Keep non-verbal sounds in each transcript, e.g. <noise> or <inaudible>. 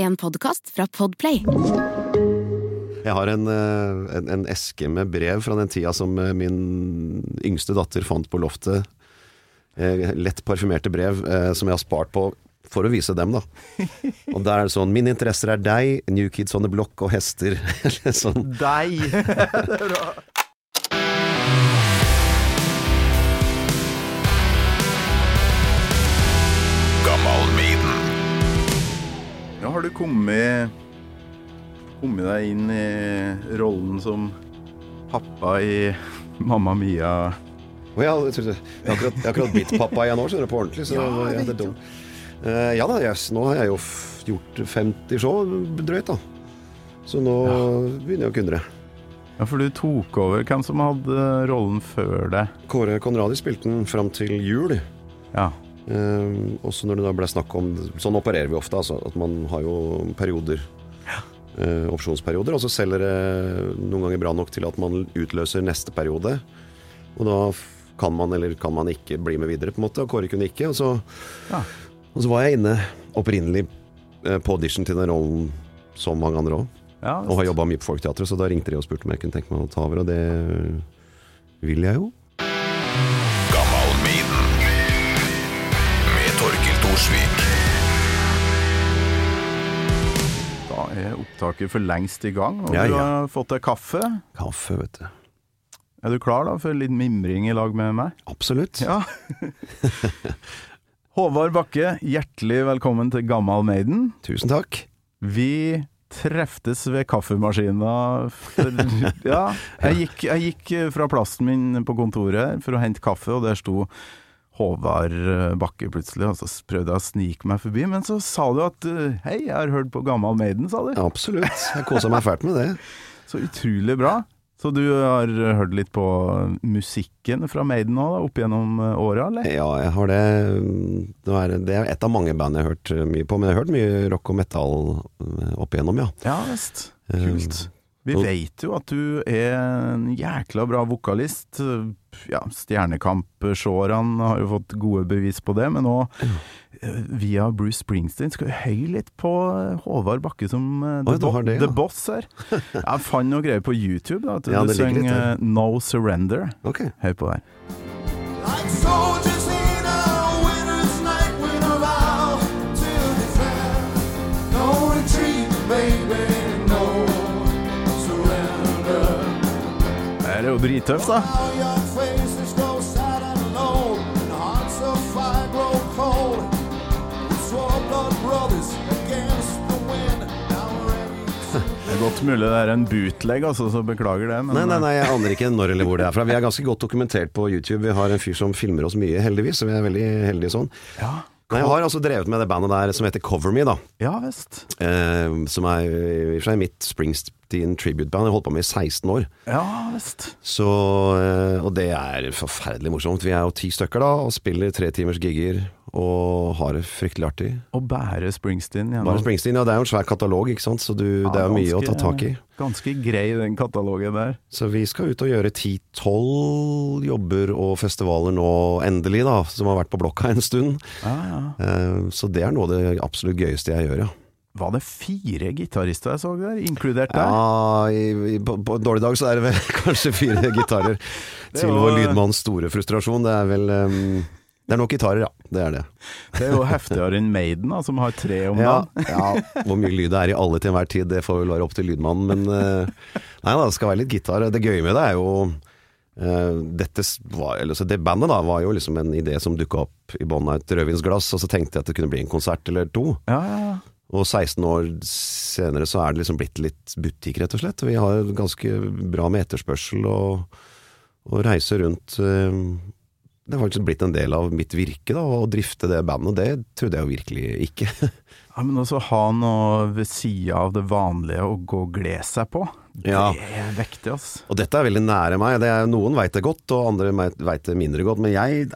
En podkast fra Podplay. Jeg har en, eh, en, en eske med brev fra den tida som eh, min yngste datter fant på loftet. Eh, Lett parfymerte brev som jeg har spart på for å vise dem, da. Og der er det sånn Mine interesser er deg, New Kids on the Block og hester. <laughs> Eller sånn. Deg! <laughs> du kommet Kommet deg inn i rollen som pappa i <laughs> Mamma Mia? Oh, ja, jeg, jeg, har akkurat, jeg har akkurat blitt pappa igjen nå, skjønner du, på ordentlig. Så Ja, ja, jeg det er dumt. Eh, ja da, yes, nå har jeg jo f- gjort 50 show drøyt, da. Så nå begynner jeg å kunne det. Ja, for du tok over. Hvem som hadde rollen før deg? Kåre Konradi spilte den fram til jul. Ja. Eh, også når det da ble snakk om Sånn opererer vi ofte, altså. At man har jo perioder. eh, opsjonsperioder. Og så selger det noen ganger bra nok til at man utløser neste periode. Og da kan man eller kan man ikke bli med videre, på en måte. Og Kåre kunne ikke. Og så, Ja. og så var jeg inne opprinnelig eh, på audition til den rollen som mange andre òg. ja Og har jobba mye på Folketeatret, så da ringte de og spurte om jeg kunne tenke meg å ta over, og det vil jeg jo. Torkil Da er opptaket for lengst i gang, og Ja, du ja. har fått deg kaffe. Kaffe, vet du. Er du klar da for litt mimring i lag med meg? Absolutt. Ja. <laughs> Håvard Bakke, hjertelig velkommen til Gammal Maiden. Tusen takk. Vi treftes ved kaffemaskina for, <laughs> Ja, jeg gikk, jeg gikk fra plassen min på kontoret for å hente kaffe, og der sto Håvard Bakke plutselig, og så prøvde jeg å snike meg forbi, men så sa du at eh, hei, jeg har hørt på Gammal Maiden, sa du. Absolutt. Jeg kosa meg fælt med det. <laughs> Så utrolig bra. Så du har hørt litt på musikken fra Maiden nå, da, opp gjennom eh, åra, eller? Ja, jeg har det. Det er, et av mange band jeg har hørt eh, mye på, men jeg har hørt mye rock og metal eh, opp igjennom, ja. Ja visst. Kult. Vi veit vet jo at du er en jækla bra vokalist. Ja, Stjernekamp-showerne har jo fått gode bevis på det, men nå eh, via Bruce Springsteen skal vi høye litt på eh, Håvard Bakke som eh, Oi, the, du bo det, ja. the Boss her. <laughs> Jeg fant noe greier på YouTube. da, at Ja, Du det synger der. No Surrender. Okay. Hør på det her. Like we're da to <laughs> Det er godt mulig det er en bootleg, altså, så beklager det. Men, Nei, nei, nei, jeg aner ikke når eller hvor det er fra. Vi er ganske godt dokumentert på YouTube. Vi har en fyr som filmer oss mye, heldigvis, så vi er veldig heldige sånn. Ja, Nei, jeg har altså drevet med det bandet der som heter Cover Me, da. ja visst. Eh, som er i og for seg mitt Springsteen tribute-band. Jeg holdt på med i 16 år. Ja visst. Så, eh, og det er forferdelig morsomt. Vi er jo ti stykker da, og spiller tre timers gigger, og har det fryktelig artig. Og bære Springsteen gjennom Bære Springsteen, ja det er jo en svær katalog, ikke sant, så du, det er jo mye å ta tak i. Ganske grei den katalogen der. Så vi skal ut og gjøre ti-tolv jobber og festivaler nå, endelig da, som har vært på blokka en stund. Ja, ja. Eh, Så det er noe av det absolutt gøyeste jeg gjør, ja. Var det fire gitarister jeg så der, inkludert deg? Ja, i, i, på, på en dårlig dag så er det vel <laughs> kanskje fire gitarer. <laughs> Til vår lydmanns store frustrasjon. Det er vel um, Det er nok gitarer, ja. Det er det. Det er jo heftigere enn Maiden, da, som har tre om Ja, dagen. ja, Hvor mye lyd det er i alle til enhver tid, det får vel være opp til lydmannen. Men uh, nei da, det skal være litt gitar. Det gøye med det er jo Uh, dette var, eller, så Det bandet da var jo liksom en idé som dukka opp i bånn av et rødvinsglass, og så tenkte jeg at det kunne bli en konsert eller to. Ja, ja, ja. Og 16 år senere så er det liksom blitt litt butikk, rett og slett. Vi har ganske bra med etterspørsel og, og reiser rundt. eh, Det har faktisk blitt en del av mitt virke, da, å drifte det bandet. Det trodde jeg jo virkelig ikke. <laughs> ja men også ha noe ved sida av det vanlige å gå og glede seg på. Ja. Det er vektig, ass. Og dette er veldig nære meg. Det er, noen veit det godt, og andre veit det mindre godt. Men jeg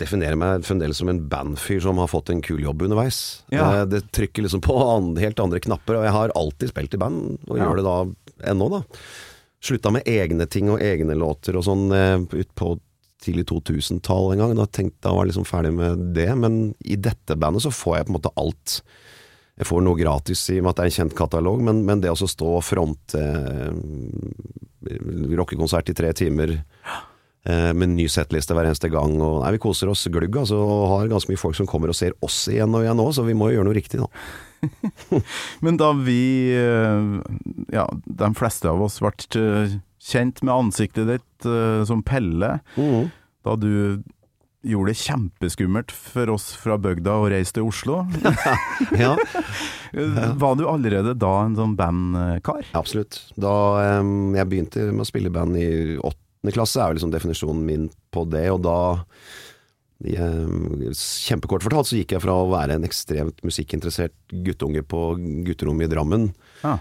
definerer meg fremdeles som en bandfyr som har fått en kul jobb underveis. Ja. Eh, Det trykker liksom på helt andre knapper, og jeg har alltid spilt i band, og Ja. gjør det da ennå, da. Slutta med egne ting og egne låter og sånn utpå ut på tidlig 2000-tall en gang. Da tenkte jeg var liksom ferdig med det, men i dette bandet så får jeg på en måte alt jeg får noe gratis i og med at det er en kjent katalog, men, men det å stå og fronte eh, rockekonsert i tre timer eh, med ny settliste hver eneste gang, og nei, vi koser oss glugg, altså, og har ganske mye folk som kommer og ser oss igjen og igjen òg, så vi må jo gjøre noe riktig, da. <laughs> Men da vi, eh, ja, de fleste av oss ble eh, kjent med ansiktet ditt uh, som Pelle, da du gjorde det kjempeskummelt for oss fra bygda å reise til Oslo. <laughs> Ja, Var du allerede da en sånn bandkar? absolutt. Da um, jeg begynte med å spille band i åttende klasse, er jo liksom definisjonen min på det, og da jeg, Kjempekort fortalt så gikk jeg fra å være en ekstremt musikkinteressert guttunge på gutterommet i Drammen, Ja.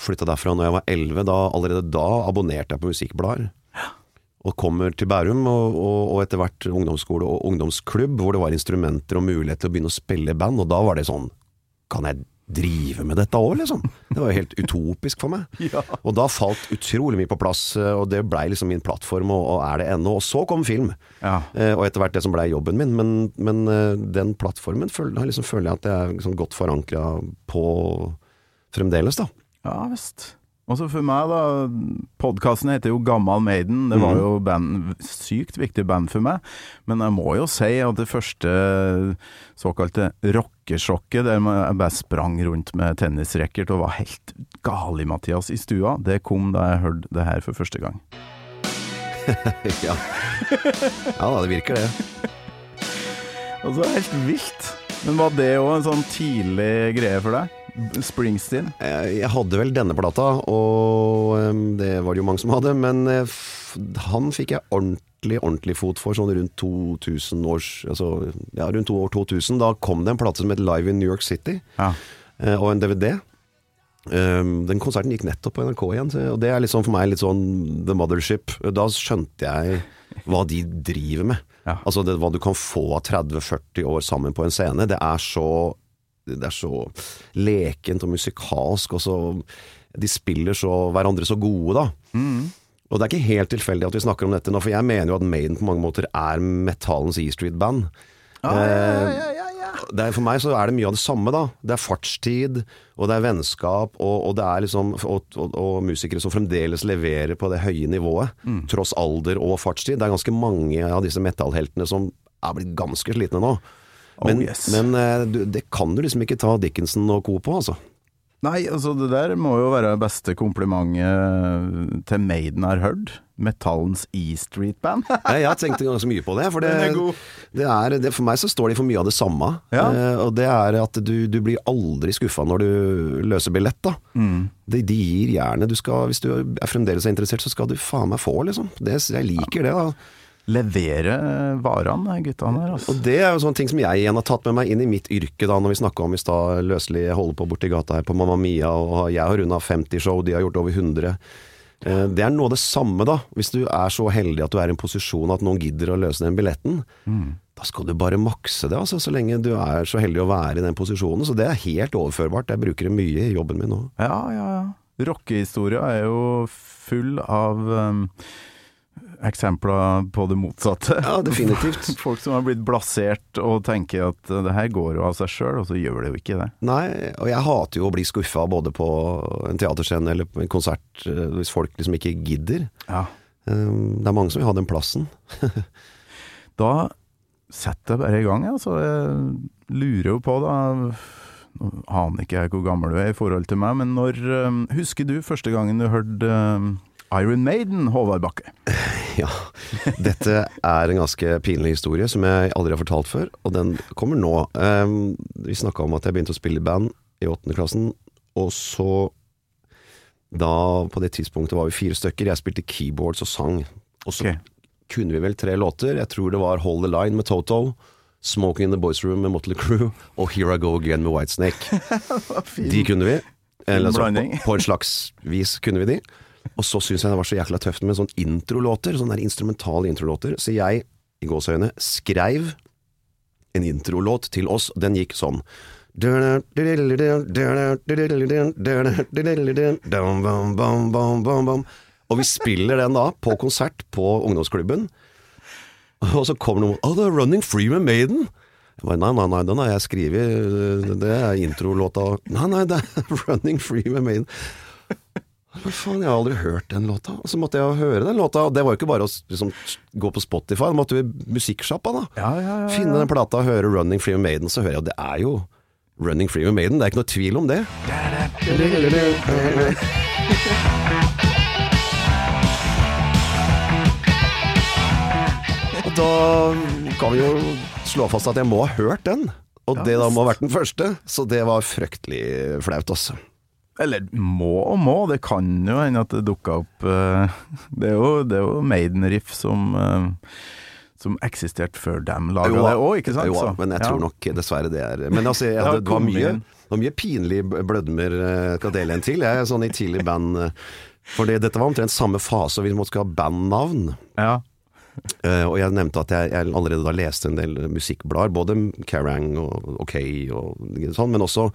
flytta derfra når jeg var elleve. Da, allerede da abonnerte jeg på musikkblader. Og kommer til Bærum, og, og, og etter hvert ungdomsskole og ungdomsklubb, hvor det var instrumenter og mulighet til å begynne å spille band, og da var det sånn Kan jeg drive med dette òg, liksom? Det var jo helt utopisk for meg. <laughs> Ja. Og da falt utrolig mye på plass, og det blei liksom min plattform, og, og er det ennå. Og så kom film. Ja. Eh, og etter hvert det som blei jobben min. Men, men eh, den plattformen føler, liksom, føler jeg at jeg er liksom godt forankra på fremdeles, da. Ja visst. Og så for meg, da. Podkasten heter jo Gammal Maiden. Det var Mhm. jo band, sykt viktig band for meg. Men jeg må jo si at det første såkalte rockesjokket, der jeg bare sprang rundt med tennisracket og var helt gal i Mathias i stua, det kom da jeg hørte det her for første gang. <laughs> ja. ja da, det virker det. <laughs> Altså, helt vilt. Men var det òg en sånn tidlig greie for deg? Springsteen? Jeg, jeg hadde vel denne plata, og eh, det var det jo mange som hadde, men eh, han fikk jeg ordentlig, ordentlig fot for sånn rundt 2000 års Altså, ja, rundt to år 2000. Da kom det en plate som het Live in New York City. Ja. eh, og en DVD. Um, den konserten gikk nettopp på NRK igjen, og det er liksom for meg litt sånn The Mothership. Da skjønte jeg hva de driver med. Ja. Altså det, hva du kan få av 30-40 år sammen på en scene. Det er så Det er så lekent og musikalsk, og så De spiller så hverandre så gode, da. Og det er ikke helt tilfeldig at vi snakker om dette nå, for jeg mener jo at Maiden på mange måter er metallens E Street-band. Eh, det er, for meg så er det mye av det samme, da. Det er fartstid, og det er vennskap, og, og det er liksom og, og, og musikere som fremdeles leverer på det høye nivået, tross alder og fartstid. Det er ganske mange av disse metallheltene som er blitt ganske slitne nå. Men, Oh, yes. men eh, du, det kan du liksom ikke ta Dickinson og co. på, altså. Nei, altså det der må jo være det beste komplimentet til Maiden har hørt. Metallens E Street Band. <laughs> Jeg har tenkt ganske mye på det. For det, er det er, det, for meg så står de for mye av det samme. Ja. Eh, og det er at du, du blir aldri skuffa når du løser billett. da Mm. de, de gir jernet. Hvis du er fremdeles er interessert, så skal du faen meg få, liksom. Det, jeg liker det. da Levere varene, guttene her, altså. Og det er jo sånne ting som jeg igjen har tatt med meg inn i mitt yrke, da når vi snakka om i stad løselig jeg holder på borti gata her på Mamma Mia, og jeg har runda 50 show, de har gjort over 100. Eh, Det er noe av det samme, da. Hvis du er så heldig at du er i en posisjon at noen gidder å løse den billetten. Da skal du bare makse det, altså, så lenge du er så heldig å være i den posisjonen. Så det er helt overførbart. Jeg bruker det mye i jobben min nå. Ja, ja, ja. Rockehistoria er jo full av um, eksempler på det motsatte. Ja, definitivt. <laughs> Folk som har blitt blasert og tenker at uh, det her går jo av seg sjøl, og så gjør det jo ikke det. Nei, og jeg hater jo å bli skuffa både på en teaterscene eller på en konsert eh, hvis folk liksom ikke gidder. Ja. Eh, Det er mange som vil ha den plassen. <laughs> Da setter jeg bare i gang, altså. Så jeg lurer jo på, da Nå aner ikke jeg hvor gammel du er i forhold til meg, men når um, Husker du første gangen du hørte um, Iron Maiden, Håvard Bakke? <laughs> Ja, dette er en ganske pinlig historie som jeg aldri har fortalt før, og den kommer nå. Um, Vi snakka om at jeg begynte å spille i band i åttende klassen, og så Da, på det tidspunktet var vi fire stykker, jeg spilte keyboards og sang. Og så okay. kunne vi vel tre låter. Jeg tror det var Hold the Line med Toto, Smoking in the Boys Room med Motley Crew og Here I Go Again med Whitesnake. <laughs> De kunne vi. Eller, altså, på, på en slags vis kunne vi de. Og så syns jeg det var så jækla tøft med sånne introlåter, sånne der instrumentale introlåter. Så jeg, i gåseøyne, skreiv en introlåt til oss. Den gikk sånn. Og vi spiller den da på konsert på ungdomsklubben. Og så kommer noen Oh, det er Running Free med Maiden! Bare, nei, nei, nei, den har jeg skrevet, det er introlåta. Nei, nei, det er 'Running Free with Maiden'. Men faen, jeg har aldri hørt den låta. Og så måtte jeg høre den låta, og det var jo ikke bare å liksom, gå på Spotify, da måtte vi i musikksjappa, da. Ja, ja, ja, Finne den plata og høre 'Running Free with Maiden', så hører jeg at det er jo 'Running Free with Maiden'. Det er ikke noe tvil om det. <laughs> Og da kan vi jo slå fast at jeg må ha hørt den. Og det da må ha vært den første, så det var fryktelig flaut, altså. Eller må og må, det kan jo hende at det dukka opp eh, <laughs> Det er jo, det er jo Maiden-riff som eh, som eksisterte før dem laga det òg, ikke sant? Jo, Så, men jeg ja. tror nok dessverre det er Men altså, jeg hadde, det, var mye, var mye pinlige blødmer. eh, skal dele en til. Jeg er sånn i tidlig band For dette var omtrent samme fase, og vi måtte ha bandnavn. Ja. Uh, og jeg nevnte at jeg, jeg allerede da leste en del musikkblader, både Kerrang og OK og sånn, men også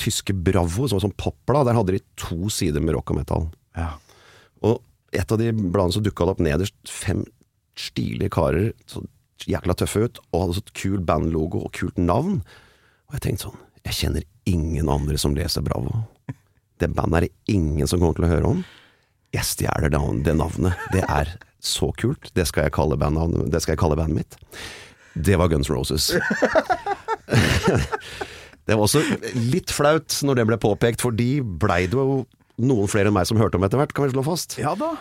tyske Bravo, som var sånn popblad. Der hadde de to sider med rock og metal. ja. Og et av de bladene så dukka opp nederst fem stilige karer, så jækla tøffe ut, og hadde sånn kul bandlogo og kult navn. Og jeg tenkte sånn, jeg kjenner ingen andre som leser Bravo. Det bandet er det ingen som kommer til å høre om. Jeg stjeler det navnet. Det er så kult. Det skal jeg kalle, bandnavnet- det skal jeg kalle bandet mitt. Det var Guns Roses. <laughs> det var også litt flaut når det ble påpekt, for de blei det jo noen flere enn meg som hørte om etter hvert, kan vi slå fast. ja da.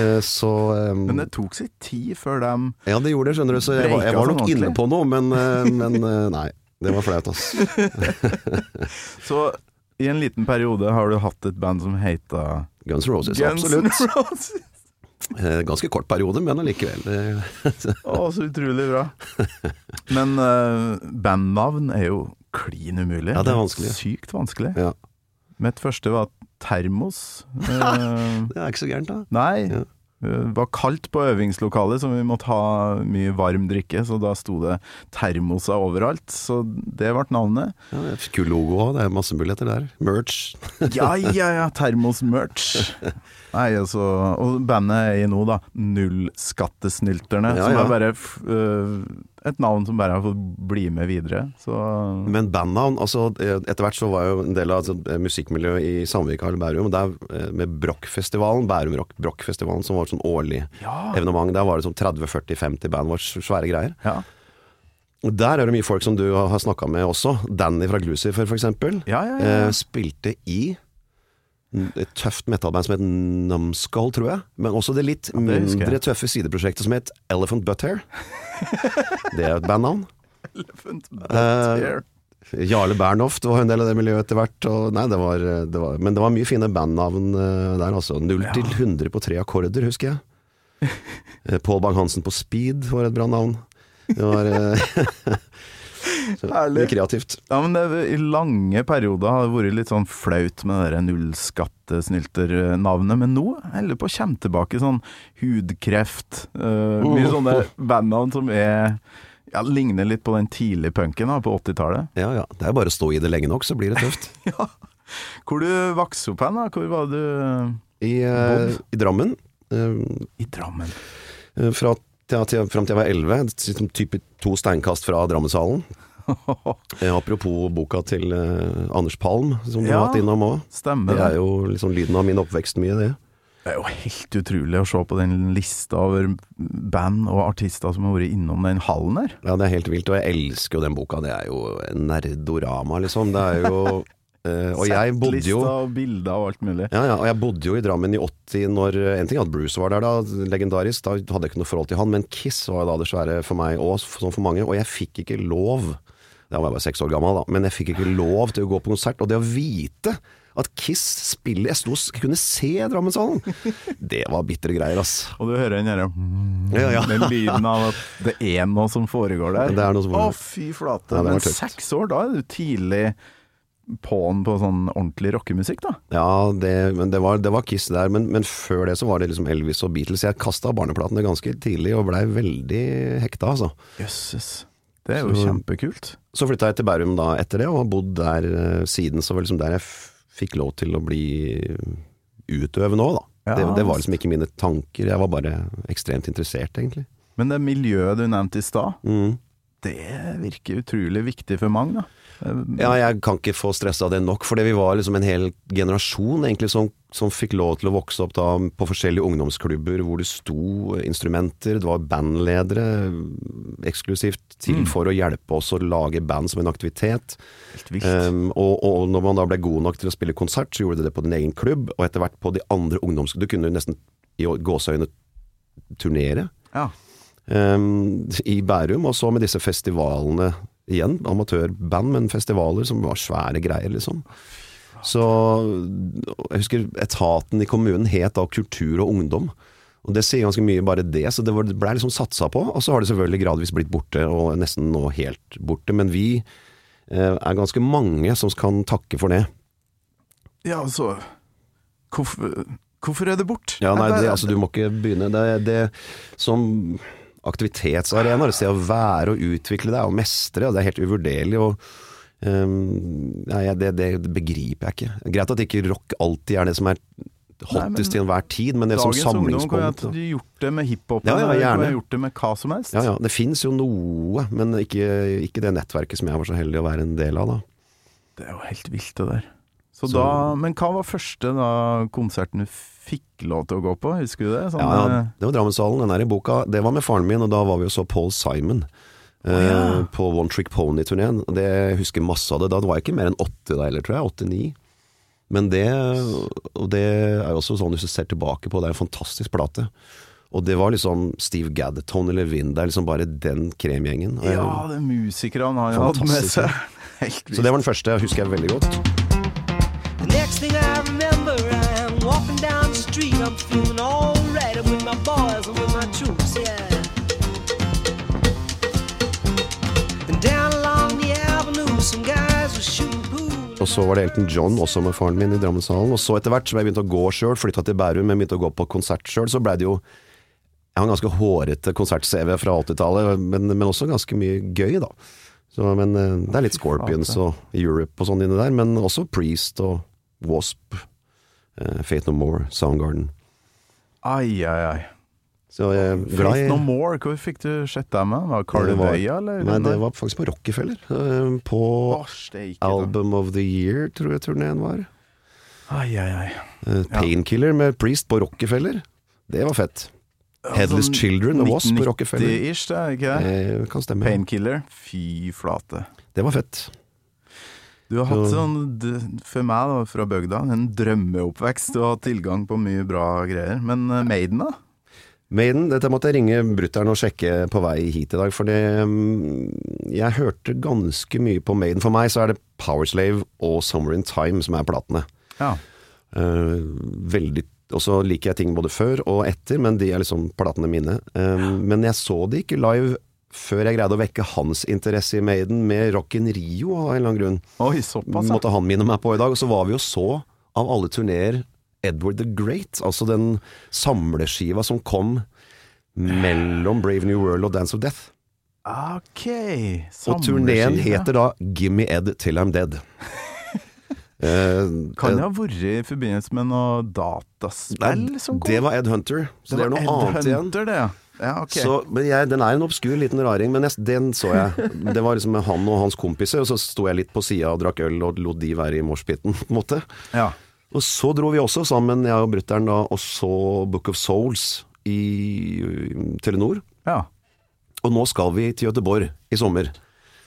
Eh, Så um, Men det tok sin tid før de Ja, det gjorde det, skjønner du. Så jeg var, jeg var nok sånn inne på noe, men, eh, men eh, nei. Det var flaut, ass. <laughs> Så i en liten periode har du hatt et band som heita Guns Roses, Guns absolutt. Roses. Ganske kort periode, men allikevel. Å, så utrolig bra. <laughs> Men uh, bandnavn er jo klin umulig. Ja, det er vanskelig. Sykt vanskelig. Ja. Mitt første var termos. <laughs> Eh, Det er ikke så gærent, da. nei. Ja. Det var kaldt på øvingslokalet, så vi måtte ha mye varm drikke. Så da sto det termoser overalt. Så det ble navnet. Ja, det er Kul logo òg, det er masse muligheter der. Merch. <laughs> Ja, ja, ja, termos-merch. <laughs> Nei, altså, og bandet er i nå, da. Nullskattesnylterne. Ja, Som er bare øh, et navn som bare har fått bli med videre. Så Men bandnavn altså Etter hvert så var jo en del av altså, musikkmiljøet i Sandvika eller Bærum, der eh, med Brokkfestivalen, Bærum Rock Brokkfestivalen, som var et sånn årlig Ja. evenement. Der var det sånn 30-40-50 band, var svære greier. ja. Der er det mye folk som du har snakka med også. Danny fra Glucifer, eksempel. Ja, ja, ja. Eh, spilte i et tøft metalband som het Numskull, tror jeg. Men også det litt det mindre tøffe sideprosjektet som het Elephant Butthair. <laughs> det er et bandnavn. Elephant Butthair. Uh, here. Jarle Bernhoft var en del av det miljøet etter hvert. Nei, det var, det var, men det var mye fine bandnavn eh, der, altså. 0 til 100 på tre akkorder, husker jeg. Eh, Pål Bang-Hansen på speed var et bra navn. Det var eh, <laughs> <laughs> <laughs> så, Herlig. kreativt. Ja, men det, I lange perioder har det vært litt sånn flaut med det nullskattesnylternavnet, men nå holder det på å komme tilbake sånn hudkreft. uh, mye sånne bandnavn som er ja, ligner litt på den tidlige punken da, på 80-tallet. Ja ja. Det er bare å stå i det lenge nok, så blir det tøft. <laughs> Ja. Hvor du vokste opp hen? da? Hvor var du I, eh, i Drammen. Uh, I Drammen. eh, fra til, fram til jeg var 11, sånn type to steinkast fra Drammenshallen. <laughs> Eh, apropos boka til eh, Anders Palm, som du Ja. har hatt innom òg. Det det. er jo liksom lyden av min oppvekst mye, det. Det er jo helt utrolig å se på den lista over band og artister som har vært innom den hallen her. Ja, det er helt vilt, og jeg elsker jo den boka. Det er jo en nerdorama, liksom. Det er jo eh, Og jeg bodde jo og bilder og alt mulig. ja, ja, og jeg bodde jo i Drammen i 80 når En ting er at Bruce var der da, legendarisk, da hadde jeg ikke noe forhold til han, men Kiss var da det svære for meg, og sånn for mange, og jeg fikk ikke lov Da var jeg bare seks år gammel, da, men jeg fikk ikke lov til å gå på konsert, og det å vite at Kiss spiller Jeg sto og kunne se Drammenshallen! <laughs> Det var bitre greier, ass. Og du hører den derre Ja, ja. <laughs> Den lyden av at det er noe som foregår der. Det er noe som Å, fy flate. Ja, Men seks år, da er du tidlig på'n på sånn ordentlig rockemusikk, da. Ja, det, men det var, det var Kiss der, men, men før det så var det liksom Elvis og Beatles. Jeg kasta barneplatene ganske tidlig og blei veldig hekta, altså. Jøsses. Det er jo Så- kjempekult. Så flytta jeg til Bærum da etter det, og har bodd der eh, siden. Så var liksom der jeg fikk lov til å bli utøvende òg, da. Ja. Det, det var liksom ikke mine tanker, jeg var bare ekstremt interessert, egentlig. Men det miljøet du nevnte i stad, Mm. det virker utrolig viktig for mange, da. Ja, jeg kan ikke få stressa det nok, fordi vi var liksom en hel generasjon egentlig som, som fikk lov til å vokse opp da på forskjellige ungdomsklubber hvor det sto instrumenter, det var bandledere eksklusivt til for å hjelpe oss å lage band som en aktivitet. Um, og, og når man da ble god nok til å spille konsert, så gjorde de det på din egen klubb, og etter hvert på de andre ungdomsklubbene. Du kunne nesten i gåseøyne turnere ja. um, i Bærum, og så med disse festivalene igjen. Amatørband, men festivaler som var svære greier, liksom. Så jeg husker etaten i kommunen het da Kultur og ungdom. Og Det sier ganske mye, bare det. Så det ble liksom satsa på. Og så har det selvfølgelig gradvis blitt borte, og nesten nå helt borte. Men vi eh, er ganske mange som kan takke for det. ja, altså hvorfor, hvorfor er det bort? Ja, nei, det, altså du må ikke begynne det, det Som aktivitetsarena, Se å være og utvikle deg og mestre, og det er helt uvurderlig. og um, nei, det, det, begriper jeg ikke. Greit at ikke rock alltid er det som er hottest til enhver tid, men det som Dagens ungdom kunne samlingspunkt. gjort det med hiphop, Ja, ja, gjerne. gjort det med hva som helst. Ja, ja, det fins jo noe, men ikke, ikke det nettverket som jeg var så heldig å være en del av, da. Det er jo helt vilt, det der. Så, Så- da, men hva var første da konserten du fikk lov til å gå på, husker du det? Sånn, Ja, ja, eh, det var Drammenshallen, den her i boka. Det var med faren min, og da var vi og så Paul Simon. Oh, ja. På One Trick Pony-turneen. Jeg husker masse av det. Da var jeg ikke mer enn åtte da heller, tror jeg. Åtte-ni. Men det, og det er jo også sånn hvis du ser tilbake på, det er en fantastisk plate. Og det var liksom Steve Gadd, Tony Levin, det er liksom bare den kremgjengen. Ja, det er har han hatt med seg. Helt <laughs> Helt Så det var den første, husker jeg veldig godt. The next thing I street. I'm feeling alright. I'm with my boys and with my troops, yeah. And down along the avenue, some guys were shooting pool. Og så var det Elton John også med faren min i Drammenshallen. Og så etter hvert som jeg begynte å gå sjøl, flytta til Bærum, men begynte å gå på konsert sjøl, så blei det jo Jeg har en ganske hårete konsert-CV fra 80-tallet, men, men også ganske mye gøy, da. Så, men eh, det er litt Scorpions og Europe og sånn inni der, men også Priest og Wasp, Fate No More, Soundgarden. Ai, ai, ai. Så jeg Faith No More, hvor fikk du sett dem med? Var det Carl Det var- Veia, eller? Nei, det var faktisk på Rockefeller. eh, På Osh, Album da. Of the Year, tror jeg turneen var. Ai, ai, ai. Eh, Painkiller med Priest på Rockefeller. Det var fett. Headless Children og Wasp på Rockefeller. 90-ish, det ikke det? Eh, kan stemme. Painkiller. Fy flate. Det var fett. Du har hatt sånn, for meg da, fra bygda, en drømmeoppvekst. Du har hatt tilgang på mye bra greier. Men eh, Maiden, da? Maiden, dette måtte jeg ringe brutter'n og sjekke på vei hit i dag, for det, mm, jeg hørte ganske mye på Maiden. For meg så er det Powerslave og Summer in Time som er platene. Ja. Eh, veldig Og så liker jeg ting både før og etter, men de er liksom platene mine. Eh, Men jeg så de ikke live før jeg greide å vekke hans interesse i Maiden med Rock in Rio av en eller annen grunn. Oi, såpass, ja. måtte han minne meg på i dag. Og så var vi jo så, av alle turneer, Edward the Great. Altså den samleskiva som kom mellom Brave New World og Dance of Death. Ok. Og turneen heter da Gimme Ed Till I'm Dead. <laughs> Eh, Kan det eh, ha vært i forbindelse med noe dataspill nei, som kom? det var Ed Hunter, så det, er noe Ed annet igjen. Hunter, det, ja. Ja okay. Så, men jeg, den er en obskur liten raring, men jeg, den så jeg. Det var liksom med han og hans kompiser, og så sto jeg litt på sida og drakk øl og lot de være i moshpiten, <laughs> på en måte. ja. Og så dro vi også sammen, jeg og brutter'n, og så Book of Souls i Telenor. ja. Og nå skal vi til Göteborg i sommer,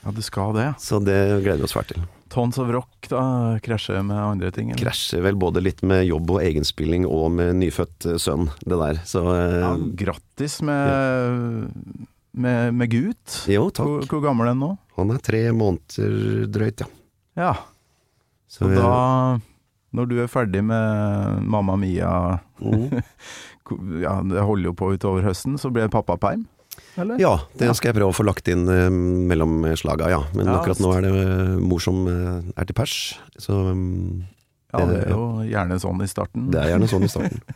Ja, du skal det. så det gleder vi oss fælt til. Tons of Rock da krasjer med andre ting? eller? Krasjer vel både litt med jobb og egenspilling og med nyfødt eh, sønn, det der. Så eh, Ja, grattis med, med, med gutt. jo, takk. hvor gammel er han nå? Han er tre måneder drøyt, ja. Ja, Så, eh, da Når du er ferdig med Mamma Mia mm. <laughs> ja, Det holder jo på utover høsten, så blir det pappaperm? Eller? Ja, det skal jeg prøve å få lagt inn eh, mellom slaga, ja. Men Ja, akkurat nå er det eh, mor som eh, er til pers. Så mm, Ja, det er jo gjerne sånn i starten. det er gjerne sånn i starten. <laughs>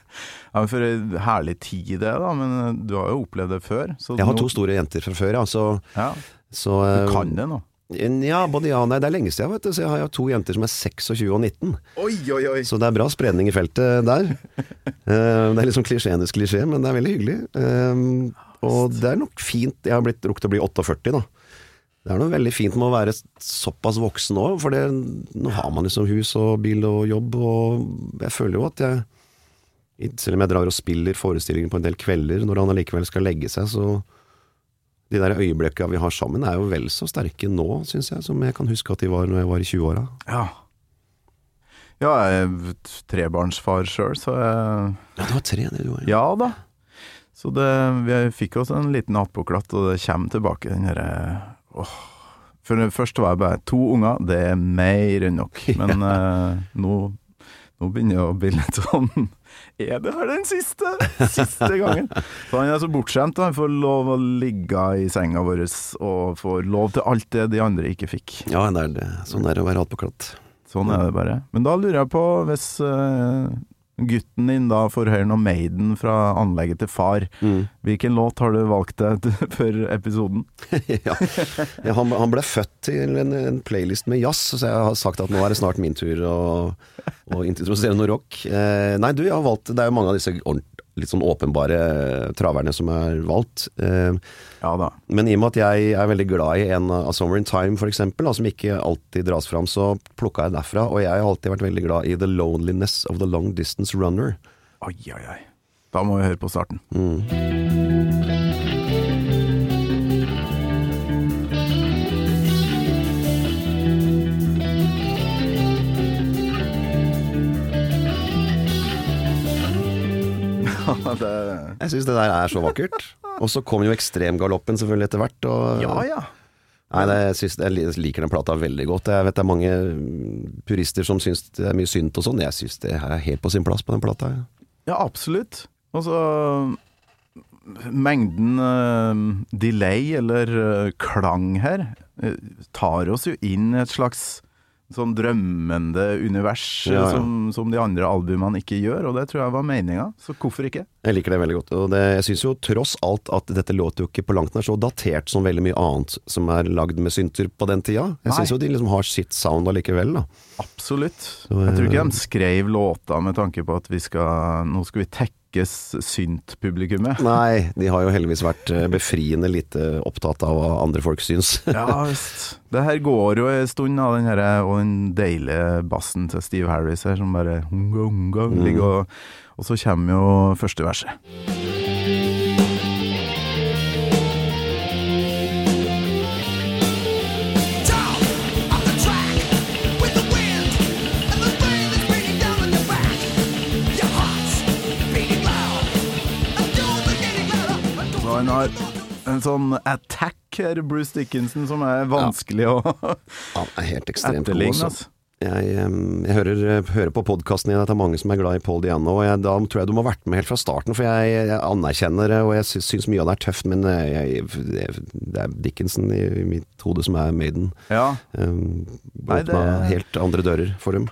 Ja, men For en herlig tid det, da. Men eh, du har jo opplevd det før. Så Jeg har nå- to store jenter fra før, ja. Så, Ja, så du eh, kan det nå. Ja, både ja og nei. Det er lenge siden, vet du. Så jeg har jo to jenter som er 26 og 19. Oi, oi, oi! Så det er bra spredning i feltet der. <laughs> Eh, det er liksom klisjeenes klisjé, men det er veldig hyggelig. Eh, og det er nok fint Jeg har blitt rukket å bli 48, da. Det er noe veldig fint med å være såpass voksen òg, for det, nå har man liksom hus og bil og jobb, og jeg føler jo at jeg Selv om jeg drar og spiller forestillinger på en del kvelder, når han allikevel skal legge seg, så De der øyeblikka vi har sammen, er jo vel så sterke nå, syns jeg, som jeg kan huske at de var når jeg var i 20-åra. Ja. Ja, jeg er trebarnsfar sjøl, så jeg Ja, du har tre, det du har. Ja da. Så det, vi fikk oss en liten attpåklatt, og det kommer tilbake den derre åh. For første var jeg bare to unger, det er mer enn nok. <laughs> Men eh, nå, nå begynner det å bli litt sånn <laughs> Er det her den siste? Siste gangen? Så han er så bortskjemt. Han får lov å ligge i senga vår og får lov til alt det de andre ikke fikk. Ja, det er det. Sånn er det å være attpåklatt. Sånn er det bare. Men da lurer jeg på, hvis eh, gutten din da får høre noe Maiden fra anlegget til far, Mm. hvilken låt har du valgt deg <laughs> før episoden? <laughs> ja. Ja, han, han ble født til en, en playlist med jazz, så jeg har sagt at nå er det snart min tur å, å introdusere noe rock. Eh, nei, du, jeg har valgt Det er jo mange av disse litt sånn åpenbare traverne som er valgt. Eh, Ja men i og med at jeg er veldig glad i en av Summer in Time, eksempel, som ikke alltid dras fram, så plukka jeg derfra. Og jeg har alltid vært veldig glad i The Loneliness of the Long Distance Runner. Oi, oi, oi. Da må vi høre på starten. <laughs> det, Jeg syns det der er så vakkert. Og så kom jo ekstremgaloppen selvfølgelig etter hvert. Og, ja ja. Nei, det, jeg, synes, jeg liker den plata veldig godt. Jeg vet det er mange mm, purister som syns det er mye synt og sånn. Jeg syns det er helt på sin plass på den plata. ja. Ja, absolutt. Altså Mengden uh, delay eller uh, klang her uh, tar oss jo inn i et slags sånn drømmende univers Ja, ja. Som, som de andre albumene ikke gjør, og det tror jeg var meninga, så hvorfor ikke? Jeg liker det veldig godt. Og det, jeg syns jo tross alt at dette låter jo ikke på langt nær så datert som veldig mye annet som er lagd med synter på den tida. Jeg syns jo de liksom har sitt sound allikevel, da. Absolutt. Så, Jeg tror ikke eh, de skrev låta med tanke på at vi skal Nå skal vi tekkes synt-publikummet. <laughs> Nei, de har jo heldigvis vært eh, befriende lite opptatt av hva andre folk syns. <laughs> Ja visst. Det her går jo en stund, da, den her, og den deilige bassen til Steve Harris her, som bare unga, unga, Mm. ligger og Og så kommer jo første verset. En sånn attack her, Bruce Dickinson, som er vanskelig å Han er helt ekstremt god, altså. Altså. Jeg, jeg hører, hører på podkasten din at det er mange som er glad i Paul Diano, og jeg, da tror jeg du må ha vært med helt fra starten, for jeg, jeg anerkjenner det, og jeg sy- syns mye av det er tøft, men eh, det er Dickinson i, i mitt hode som er Maiden. Ja. Um, Nei, det- helt andre dører for dem.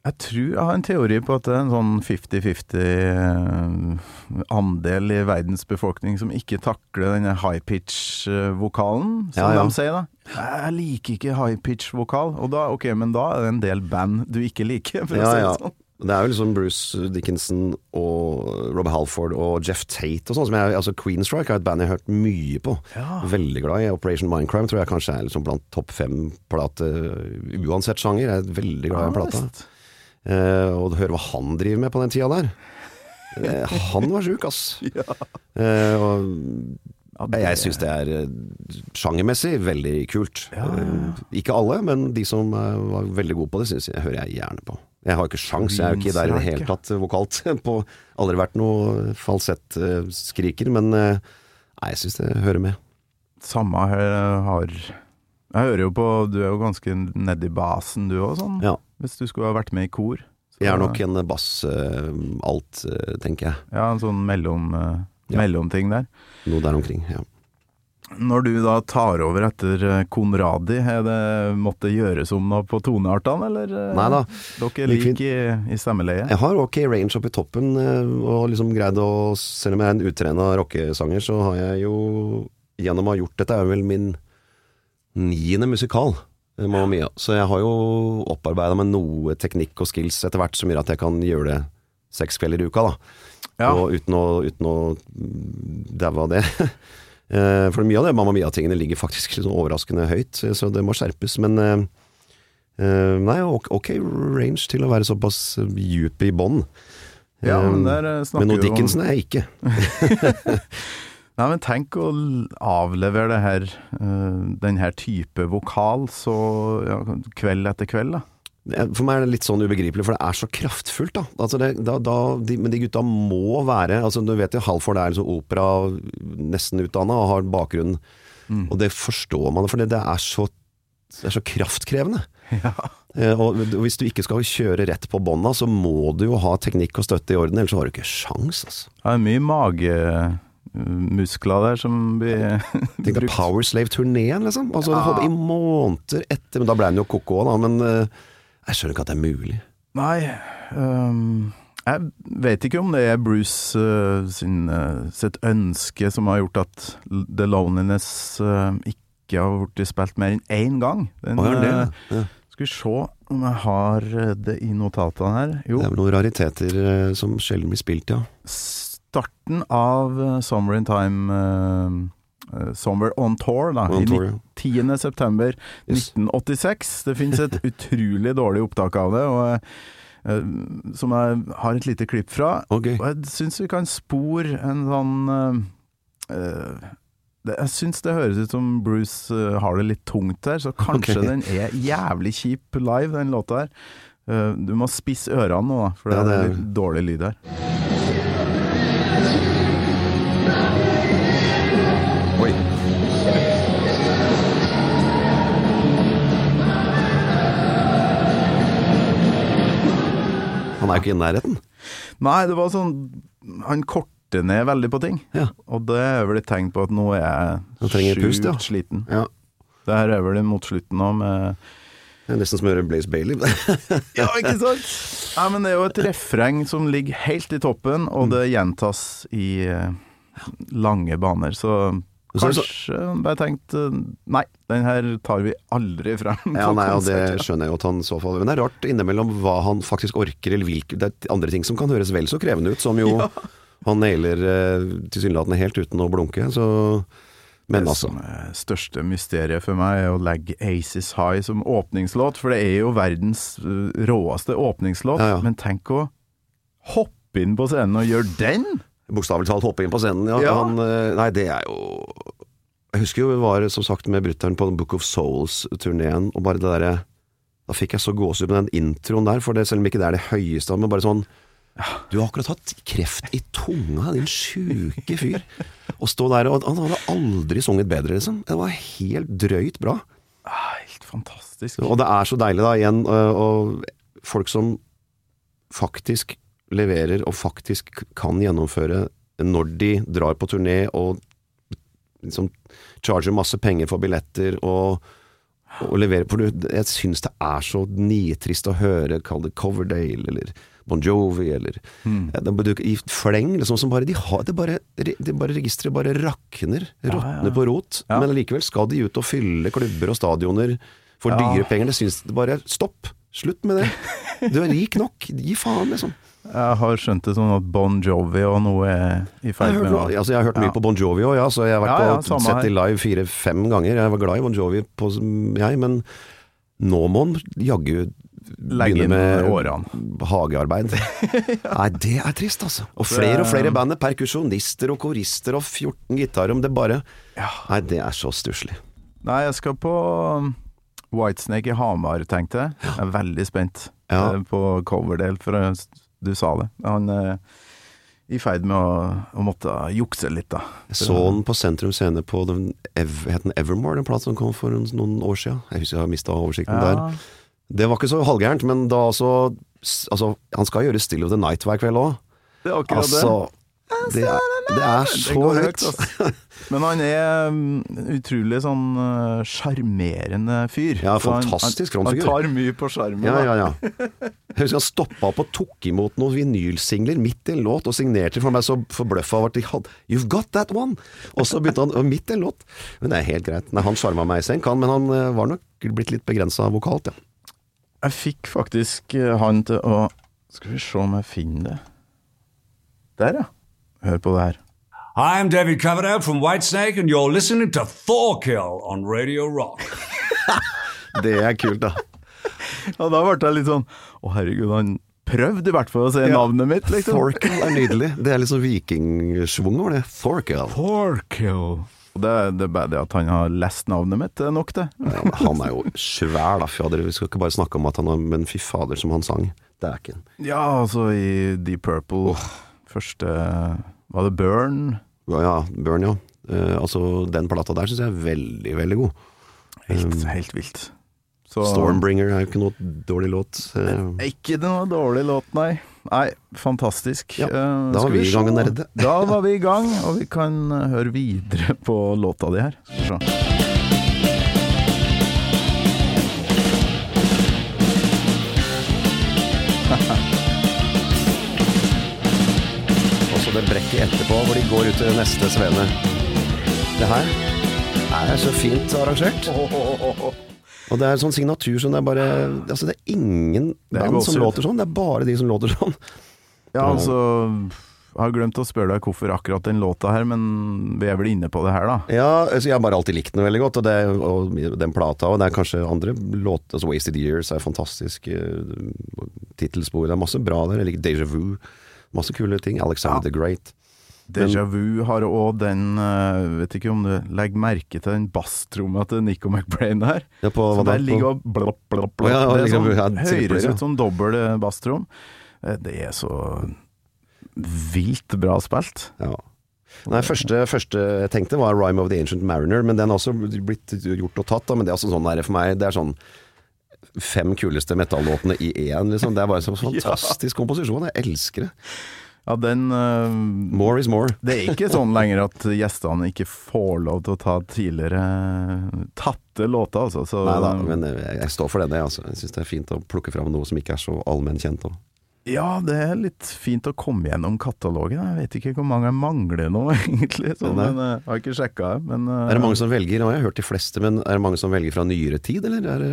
Jeg tror jeg har en teori på at det er en sånn 50-50 eh, andel i verdens befolkning som ikke takler denne high pitch-vokalen, som Ja, ja. de sier da. Jeg liker ikke high pitch-vokal, og da, ok, men da er det en del band du ikke liker, for å Ja, si ja. det sånn. Det er jo liksom Bruce Dickinson og Rob Halford og Jeff Tate og sånn. Altså Queenstrike er et band jeg har hørt mye på. Ja. Veldig glad i. Operation Mindcrime tror jeg kanskje er liksom blant topp fem-plate uansett sjanger. Jeg er veldig glad i den plata. Eh, og høre hva han driver med på den tida der. Eh, han var sjuk, ass. <laughs> Eh, og jeg syns det er sjangermessig veldig kult. Ja, ja, ja. Ikke alle, men de som var veldig gode på det, synes jeg hører jeg gjerne på. Jeg har ikke sjans, jeg er jo ikke der i det hele tatt vokalt. <laughs> På, aldri vært noe falsettskriker, men nei, jeg syns det hører med. Samme her har Jeg hører jo på Du er jo ganske nedi basen du òg, sånn. Ja. Hvis du skulle ha vært med i kor. Så- Jeg er nok en bass-alt, uh, tenker jeg. Ja, en sånn mellom, eh, Ja. mellomting der. Noe der omkring. Ja. Når du da tar over etter eh, Konradi, er det måtte gjøres om noe på toneartene, eller? eh, Nei da. Dere Gikk like liker i, i stemmeleie? Jeg har ok range oppe i toppen, eh, og liksom greid å Selv om jeg er en utrena rockesanger, så har jeg jo gjennom å ha gjort Dette er vel min niende musikal. Eh, Mamma Mia. Så jeg har jo opparbeida meg noe teknikk og skills etter hvert som gjør at jeg kan gjøre det seks kvelder i uka, da. Ja. Og uten å, uten å daue av det. <laughs> Eh, for mye av det Mamma Mia-tingene ligger faktisk litt sånn overraskende høyt, så det må skjerpes. Men eh, nei, ok, range til å være såpass djup i bånn. Ja, men der snakker men noe Dickinson er jeg ikke. <laughs> <laughs> Nei, men tenk å avlevere det her, eh, den her type vokal så ja, kveld etter kveld, da. For meg er det litt sånn ubegripelig, for det er så kraftfullt, da. Altså det, da, da de, men de gutta må være altså Du vet jo Halford er liksom opera nesten utdanna og har bakgrunn, Mm. og det forstår man, for det, det, er, så, det er så kraftkrevende. <laughs> Eh, og hvis du ikke skal kjøre rett på bånda, så må du jo ha teknikk og støtte i orden, ellers har du ikke sjans, altså. Det er mye magemuskler der som blir <laughs> Tenk deg Powerslave-turneen, liksom. Altså, Ja. I måneder etter Men da ble han jo ko-ko, da. Men uh, jeg skjønner ikke at det er mulig. Nei, Um, jeg vet ikke om det er Bruce uh, sin, uh, sitt ønske som har gjort at The Loneliness ikke har blitt spilt mer enn én gang. Den, Å, ja, det, ja. skal vi se om jeg har det i notatene her. Jo, det er vel noen rariteter som sjelden blir spilt, ja. Starten av øh, Summer in Time øh, Summer on Tour, da, On i tour, ja. 10. september Yes. 1986. Det finnes et <laughs> utrolig dårlig opptak av det, og, eh, som jeg har et lite klipp fra. Okay. Og jeg syns vi kan spore en sånn eh, eh, det, Jeg syns det høres ut som Bruce uh, har det litt tungt her, så kanskje okay. den er jævlig kjip live, den låta her. Uh, du må spisse ørene nå, da, for det, Ja, det er er- litt dårlig lyd her. Han er jo ikke i nærheten. Nei, det var sånn Han korter ned veldig på ting. Ja. Og det er vel et tegn på at nå er jeg sjukt ja. sliten. Ja. Det her er vel mot slutten nå med Det er nesten som å høre Blaze Bailey. <laughs> Ja, ikke sant? Ja, men det er jo et refreng som ligger helt i toppen, og Mm. det gjentas i eh, lange baner. Så det kanskje bare tenkt eh, Nei, den her tar vi aldri frem Ja, nei, og det skjønner jeg jo at han så fall Men det er rart innimellom hva han faktisk orker, eller hvilke Det er andre ting som kan høres vel så krevende ut, som jo <laughs> han nailer eh, tilsynelatende helt uten å blunke. Så Men det altså. er største mysteriet for meg er å legge Aces High som åpningslåt, for det er jo verdens eh, råeste åpningslåt. Ja, ja. Men tenk å hoppe inn på scenen og gjøre den! Bokstavelig talt hoppe inn på scenen, ja. Ja. Han, eh, nei, det er jo Jeg husker jo vi var som sagt med brutter'n på Book of Souls-turneen, og bare det derre Da fikk jeg så gåsehud med den introen der, for det, selv om ikke det er det høyeste, men bare sånn Du har akkurat hatt kreft i tunga, din sjuke fyr. Å stå der og Han hadde aldri sunget bedre, liksom. Det var helt drøyt bra. Helt fantastisk. Og det er så deilig, da, igjen, og folk som faktisk leverer og faktisk kan gjennomføre når de drar på turné og liksom charger masse penger for billetter og, og leverer For jeg syns det er så nitrist å høre, kall det Coverdale eller Bon Jovi eller ja, de, I fleng, liksom, som bare De har det bare, de bare Registeret bare rakner, råtner ja. på rot. Ja. Men likevel skal de ut og fylle klubber og stadioner for Ja. dyre penger. Det syns det bare Stopp! Slutt med det. <laughs> Du er rik nok. Gi faen, liksom. Jeg har skjønt det sånn at Bon Jovi og noe er i Jeg ferd med å altså, jeg har hørt mye Ja. på Bon Jovi òg, ja, så jeg har vært Ja, ja, på sett de live fire-fem ganger. Jeg var glad i Bon Jovi, på, jeg, men nå må han jaggu legge begynne inn med årene. hagearbeid. <laughs> Nei, det er trist, altså. Og flere og flere band, perkusjonister og korister og 14 gitarer, om det bare Nei, det er så stusslig. Nei, jeg skal på um, Whitesnake i Hamar, tenkte jeg. Jeg er veldig spent Ja. eh, på coverdel, for eh, du sa det. Han er i ferd med å, å måtte jukse litt, da. Jeg så han på Sentrum Scene på den, Ev, het den Evermore, den platen som kom for noen, år siden. Jeg husker jeg har mista oversikten der. Det var ikke så halvgærent, men da altså, altså Han skal gjøre Still of the Night hver kveld òg. det er akkurat Altså, det er, det er så Det går høyt. altså. Men han er um, utrolig sånn uh, sjarmerende fyr. Ja, han- fantastisk han, frontfigur. han tar mye på sjarmen. Ja, ja, ja. Jeg husker han stoppa opp og tok imot noen vinylsingler midt i en låt, og signerte for meg så forbløffa over at de hadde You've got that one! Og så begynte han midt i en låt. Men det er helt greit. Nei, han sjarma meg i senk, han, men han eh, var nok blitt litt begrensa vokalt, ja. Jeg fikk faktisk eh, han til å Skal vi se om jeg finner det. Der, ja. Hør på det her. Hi, I'm David Coverdale from Whitesnake, and you're listening to Thorkill on Radio Rock. <laughs> Det er kult, da. Og da ble jeg litt sånn Å, herregud, han prøvde i hvert fall å si Ja. navnet mitt, liksom. Thorkill er nydelig. Det er litt sånn vikingsvung over det. Thorkill. Thorkill. Det, det er bare det at han har lest navnet mitt, det er nok, det. <laughs> Ja, han er jo svær, da. fjader. Vi skal ikke bare snakke om at han har Men fy fader, som han sang. Dæken. Ja, altså i Deep Purple Første Var det Burn? Ja, Burn, ja. Uh, altså, den plata der syns jeg er veldig, veldig god. Helt, Um, helt vilt. Så Stormbringer er jo ikke noe dårlig låt. Uh, Ikke noe dårlig låt, nei. Nei, fantastisk. Ja, Eh, da var vi i gang se. nerde. Da var vi i gang, og vi kan høre videre på låta di her. Skal vi se. Det brekket etterpå, hvor de går ut til neste svene. Det her er så fint arrangert. Og det er sånn signatur som det er bare Altså, det er ingen Det er band som låter sånn, det er bare de som låter sånn. Ja, altså Jeg har glemt å spørre deg hvorfor akkurat den låta her, men vi er vel inne på det her, da. Ja, altså jeg har bare alltid likt den veldig godt, og, det, og den plata, og det er kanskje andre låter altså Wasted Years er fantastisk. Uh, Tittelspor, det er masse bra der. Jeg liker Deja Vu. Masse kule ting. Alexander the Great. Deja Vu har òg den eh, Vet ikke om du legger merke til den basstromma til Nico McBrain der? Ja, på, Så der ligger og blopp, blopp, blopp. Å ja, det sånn, høres ut som dobbel eh, basstrom. Eh, Det er så vilt bra spilt. Ja. Nei, første, første jeg tenkte var Rhyme of the Ancient Mariner, men den har også blitt gjort og tatt. Da. Men det er også sånn der for meg Det er sånn fem kuleste metallåtene i én, liksom. Det er bare en <laughs> fantastisk komposisjon. Jeg elsker det. Ja, den uh, More is more. Det er ikke sånn lenger at gjestene ikke får lov til å ta tidligere tatte låter, altså. Så, Nei da, men jeg, jeg står for det. jeg. Altså. Jeg syns det er fint å plukke fram noe som ikke er så allmennkjent. Ja, det er litt fint å komme gjennom katalogen. Jeg vet ikke hvor mange jeg mangler nå, <laughs> egentlig. Så, men, eh, jeg har ikke sjekka. Men, eh, Er det mange som velger? Nå har jeg hørt de fleste, men er det mange som velger fra nyere tid, eller? Er det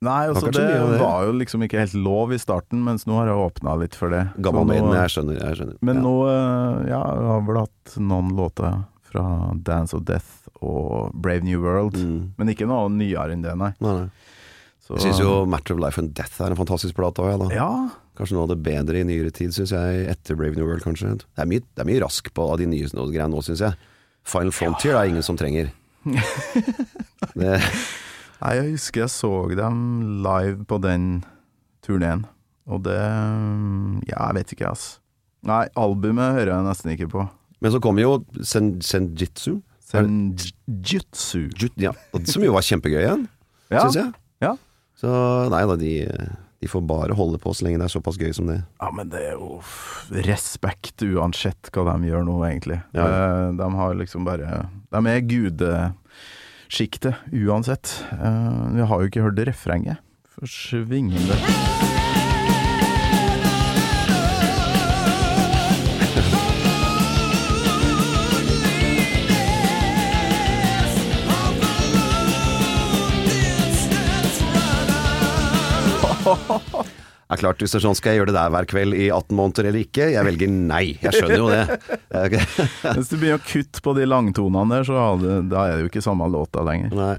Nei, altså, det, det. var jo liksom ikke helt lov i starten, mens nå har jeg åpna litt for det. Så gammel nå- maiden? Jeg skjønner. Jeg skjønner. Men ja. nå, eh, ja, jeg har vel hatt noen låter fra Dance of Death og Brave New World. Mm. Men ikke noe nyere enn det, nei. Nei, nei. Så, Jeg syns jo Matter of Life and Death er en fantastisk plate òg, ja, da. Ja, Kanskje noe av det bedre i nyere tid, syns jeg, etter Brave New World, kanskje. Det er mye, det er mye rask på av de nye greiene nå, syns jeg. Final Frontier er ingen som trenger. <laughs> det, Nei, jeg husker jeg så dem live på den turneen, og det Ja, jeg vet ikke, ass. Nei, albumet hører jeg nesten ikke på. men så kommer jo Sen, Senjitsu, Senjutsu. Jut, ja, som jo var kjempegøy igjen, <laughs> Ja, syns jeg. ja. Så nei da, de, de får bare holde på så lenge det er såpass gøy som det. Ja, men det er jo respekt uansett hva de gjør nå, egentlig. Ja. De, De har liksom bare De er gudesjiktet uansett. Eh, Vi har jo ikke hørt refrenget. Forsvingende. Er klart, hvis det er sånn, skal jeg gjøre det der hver kveld i 18 måneder eller ikke? Jeg velger nei. Jeg skjønner jo det. Det Hvis <laughs> du begynner å kutte på de langtonene der, så har det, da er det jo ikke samme låta lenger. Nei.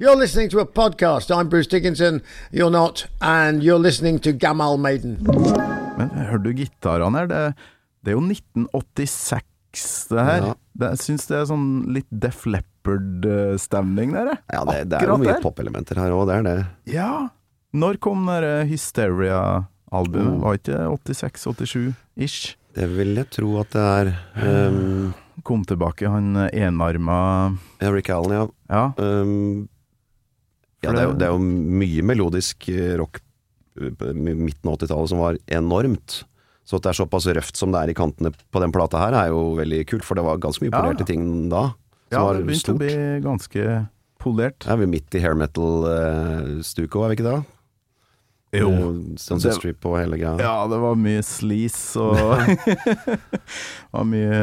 You're listening to a podcast. I'm Bruce Dickinson. You're not. And you're listening to Gamal Maiden. Men hører du gitarene her? Det, det er jo 1986 det her. Ja. Det, jeg syns det er sånn litt Def Leppard-stemning der, jeg. Ja, det, det er jo mye der. popelementer her òg, det er det. Ja. Når kom det Hysteria-albumet? Oh. Var ikke 86-87-ish? Det vil jeg tro at det er. Um, Kom tilbake, han enarma ja, Rick Allen, ja. Ja. Um, ja det, er jo, det- er jo mye melodisk eh, rock eh, midten av 80-tallet som var enormt. Så at det er såpass røft som det er i kantene på den plata her, er jo veldig kult, for det var ganske mye Ja. polerte ting da. Som ja, det begynte å bli ganske polert. Er vi midt i hair metal-stuket òg, er vi ikke det? Jo. Eh, sånn Sunset Strip og hele greia. Ja, det var mye sleaze og <laughs> var mye,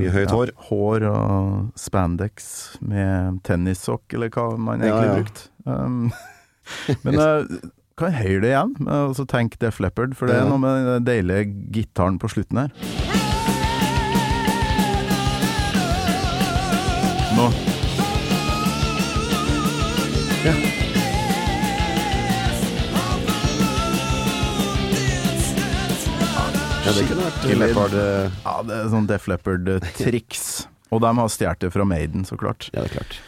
mye høyt hår. Ja, hår og spandex med tennissokk, eller hva man egentlig ja, ja. brukte. Um, <laughs> men jeg kan jeg høre det igjen, eh, og så tenk Def Leppard, for det er noe med den deilige gitaren på slutten her. Nå. Ja. Det kunne vært Leopard eh, Ja, det er sånn Def Leppard-triks. <laughs> Og de har stjålet det fra Maiden, så klart. Ja, det er klart.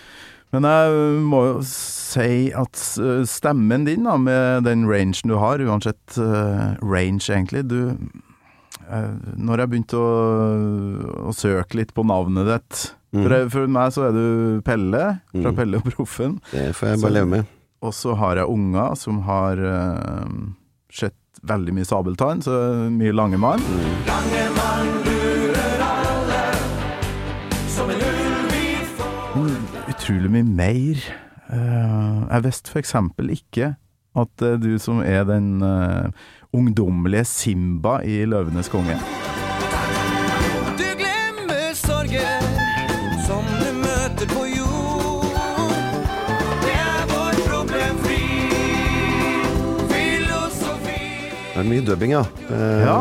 Men jeg må jo si at eh, stemmen din, da, med den rangen du har, uansett eh, range egentlig du Når jeg begynte å, å søke litt på navnet ditt Mm. for, jeg, for meg så er du Pelle, fra Mm. Pelle og Proffen. Det får jeg Så- bare leve med. Og så har jeg unger som har uh, sett veldig mye sabeltann, så mye Langemann. Men utrolig mye mer. Eh, jeg visste eksempel ikke at er du som er den eh, ungdommelige Simba i Løvenes konge. Det er mye dubbing, ja. Eh, Ja.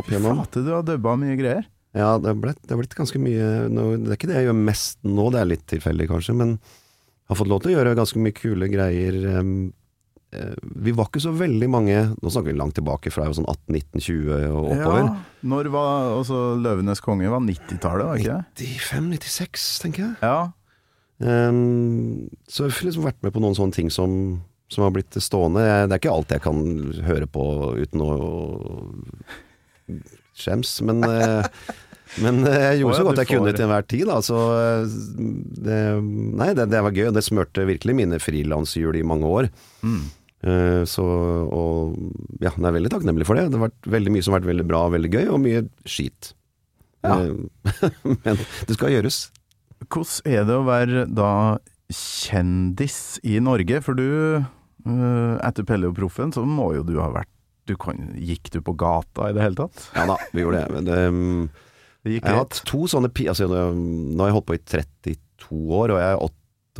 Opp igjennom. Flate, du har dubba mye greier. Ja, det er, blitt, det er blitt ganske mye nå, Det er ikke det jeg gjør mest nå, det er litt tilfeldig kanskje, men jeg har fått lov til å gjøre ganske mye kule greier. eh, vi var ikke så veldig mange Nå snakker vi langt tilbake fra sånn 18-19-20 og oppover. Ja, når var også Løvenes konge? var 90-tallet, var ikke det? 95-96, tenker jeg. Ja. Em, så jeg har liksom vært med på noen sånne ting som, som har blitt stående. Jeg, det er ikke alt jeg kan høre på uten å skjems, men, eh, men eh, jeg gjorde så godt jeg kunne til enhver tid. Da, så eh, det, nei, det, det var gøy, og det smørte virkelig mine frilanshjul i mange år. Mm. Så, og ja, jeg er veldig takknemlig for det. Det har vært veldig mye som har vært veldig bra og veldig gøy, og mye skit. Ja. <laughs> Men det skal gjøres. Hvordan er det å være da kjendis i Norge? For du, etter Pelle og Proffen, så må jo du ha vært du kan, Gikk du på gata i det hele tatt? Ja da, vi gjorde det. Men det mm, <laughs> Det gikk Jeg har hatt to sånne. Altså, nå har jeg holdt på i 32 år, og jeg er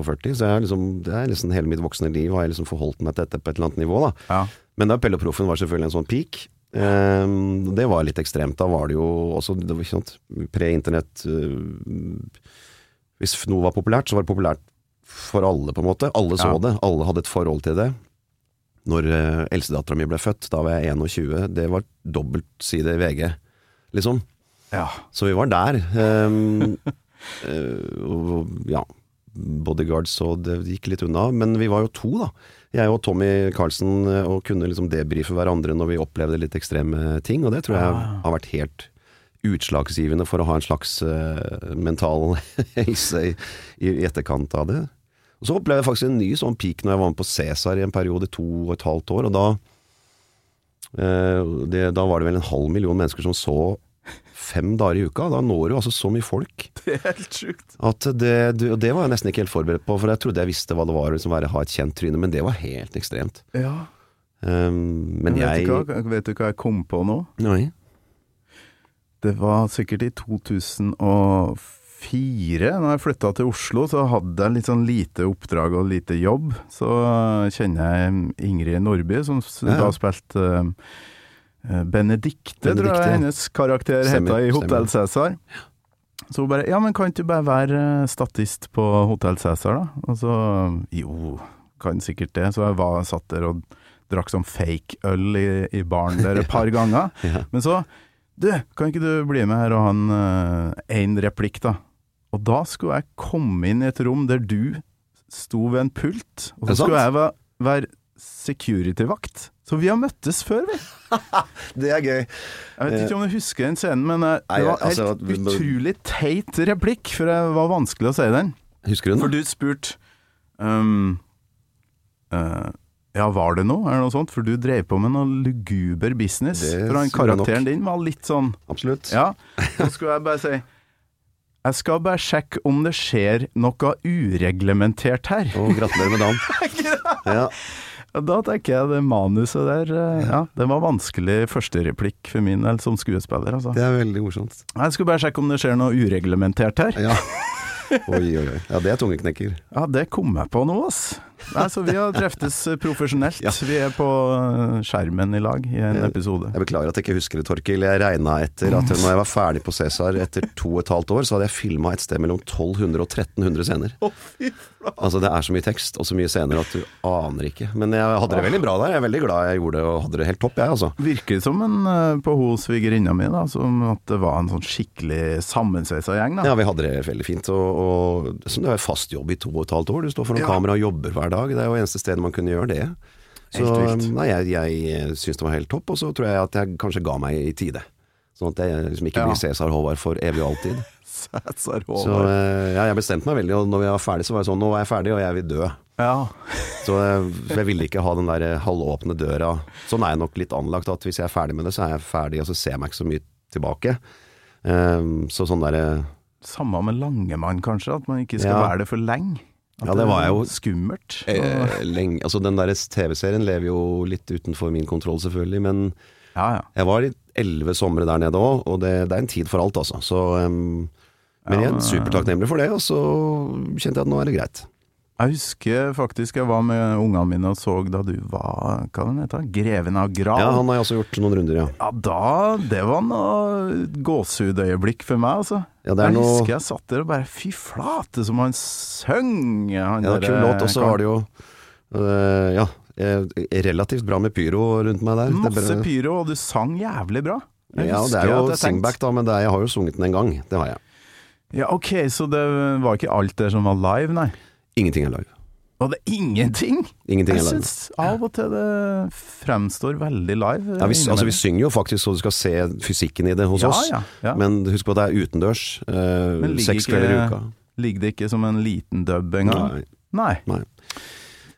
48, så jeg liksom, det er liksom hele mitt voksne liv har jeg liksom forholdt meg til dette på et eller annet nivå. da. Ja. Men da Pelle og Proffen var selvfølgelig en sånn peak. Um, det var litt ekstremt. Da var det jo også det pre-internett uh, Hvis noe var populært, så var det populært for alle, på en måte. Alle så Ja. det. Alle hadde et forhold til det. Når uh, eldstedattera mi ble født, da var jeg 21, det var dobbeltside i VG, liksom. ja. Så vi var der. <laughs> Um, uh, ja, bodyguards, og det gikk litt unna. Men vi var jo to, da. Jeg og Tommy Carlsen, eh, og kunne liksom debrife hverandre når vi opplevde litt ekstreme ting. Og det tror jeg Ah. har vært helt utslagsgivende for å ha en slags uh, mental <laughs> helse i, i etterkant av det. Og så opplevde jeg faktisk en ny sånn peak når jeg var med på Cæsar i en periode, to og et halvt år. Og da, eh, det, da var det vel en halv million mennesker som så fem dager i uka. Da når du altså så mye folk <laughs> Det er helt sjukt. at det, det var jeg nesten ikke helt forberedt på, for jeg trodde jeg visste hva det var å liksom være, ha et kjent tryne, men det var helt ekstremt. Ja. Um, men vet, jeg du hva, vet du hva jeg kom på nå? Nei. Det var sikkert i 2004, når jeg flytta til Oslo, så hadde jeg litt sånn lite oppdrag og lite jobb. Så kjenner jeg Ingrid Nordby, som Ja, da spilte uh, Benedicte, tror Benedicte, ja. jeg hennes karakter heta i. Hotell Cæsar. Så hun bare Ja, men kan ikke du bare være eh, statist på Hotell Cæsar, da? Og så Jo, kan sikkert det. Så jeg var, satt der og drakk sånn fake øl i, i baren der et par <laughs> ganger. Ja. Men så Du, kan ikke du bli med her og ha en én replikk, da? Og da skulle jeg komme inn i et rom der du sto ved en pult, og så skulle jeg være, være security-vakt. Så vi har møttes før, vi. <laughs> Det er gøy. Jeg vet ikke om du husker den scenen, men det Nei, var altså, helt vi utrolig teit replikk, for det var vanskelig å si den. Husker du den? For du spurte um, uh, Ja, var det noe? Er det noe sånt? For du drev på med noe luguber business. Det for han karakteren din var litt sånn Absolutt. Ja. Så skulle jeg bare si Jeg skal bare sjekke om det skjer noe ureglementert her. Oh, gratulerer med dagen. <laughs> Ja. Da tenker jeg det manuset der eh, Ja, det var vanskelig førstereplikk for min del som skuespiller, altså. Det er veldig morsomt. Jeg skulle bare sjekke om det skjer noe ureglementert her. Ja. Oi, oi, oi. Ja, det er tungeknekker. Ja, det kom jeg på nå, ass. Nei, så vi har treftes profesjonelt. Ja. Vi er på eh, skjermen i lag i en episode. Jeg beklager at jeg ikke husker det, Torkil. Jeg regna etter at når jeg var ferdig på Cæsar etter to og et halvt år, så hadde jeg filma et sted mellom 1200 og 1300 scener. Altså Det er så mye tekst og så mye scener at du aner ikke. Men jeg hadde det veldig bra der. Jeg er veldig glad jeg gjorde det og hadde det helt topp, jeg, altså. Virker som en eh, på hos svigerinna mi, da, som at det var en sånn skikkelig sammensveisa gjeng. da. Ja, vi hadde det veldig fint. Og, og som det er fast jobb i to og et halvt år. Du står foran Ja. kamera og jobber hver dag. Det er jo eneste stedet man kunne gjøre det. Så nei, jeg, jeg syns det var helt topp, og så tror jeg at jeg kanskje ga meg i tide. Sånn at jeg liksom ikke Ja. blir Cæsar Håvard for evig og alltid. <laughs> Cæsar Håvard. Så ja, jeg bestemte meg veldig, og når vi var ferdig så var jeg sånn Nå er jeg ferdig, og jeg vil dø. Ja. Så jeg, jeg ville ikke ha den der halvåpne døra. Sånn er jeg nok litt anlagt, at hvis jeg er ferdig med det, så er jeg ferdig, og så ser jeg meg ikke så mye tilbake. Um, så sånn derre Samme med Langemann, kanskje, at man ikke skal Ja. være det for lenge. Ja, det var jo- skummelt. eh, lenge Altså den der TV-serien lever jo litt utenfor min kontroll, selvfølgelig, men Ja, ja. jeg var i elleve somre der nede òg, og det, det er en tid for alt, altså. Så um, Men er supertakknemlig for det, og så kjente jeg at nå er det greit. Jeg husker faktisk jeg var med ungene mine og så da du var Hva den heter Greven av Grav. Ja, han har jeg også gjort noen runder, ja. Ja, da Det var noe gåsehudøyeblikk for meg, altså. Ja, jeg noe- husker jeg satt der og bare Fy flate, som han søng! Han Ja, det der, kul låt, og så var det jo øh, ja, eh, relativt bra med pyro rundt meg der. Er Masse bare- pyro, og du sang jævlig bra. Jeg Ja, det er jo singback da, men det er, jeg har jo sunget den en gang. Det har jeg. Ja, ok, så det var ikke alt der som var live, nei? Ingenting er live. Var det ingenting? Ingenting Jeg er syns av og til det fremstår veldig live. Ja, vi, altså, vi synger jo faktisk så du skal se fysikken i det hos Ja, oss. ja. Men husk på at det er utendørs. Eh, seks kvelder i uka. Ligger det ikke som en liten dub engang? Nei. Nei. Nei.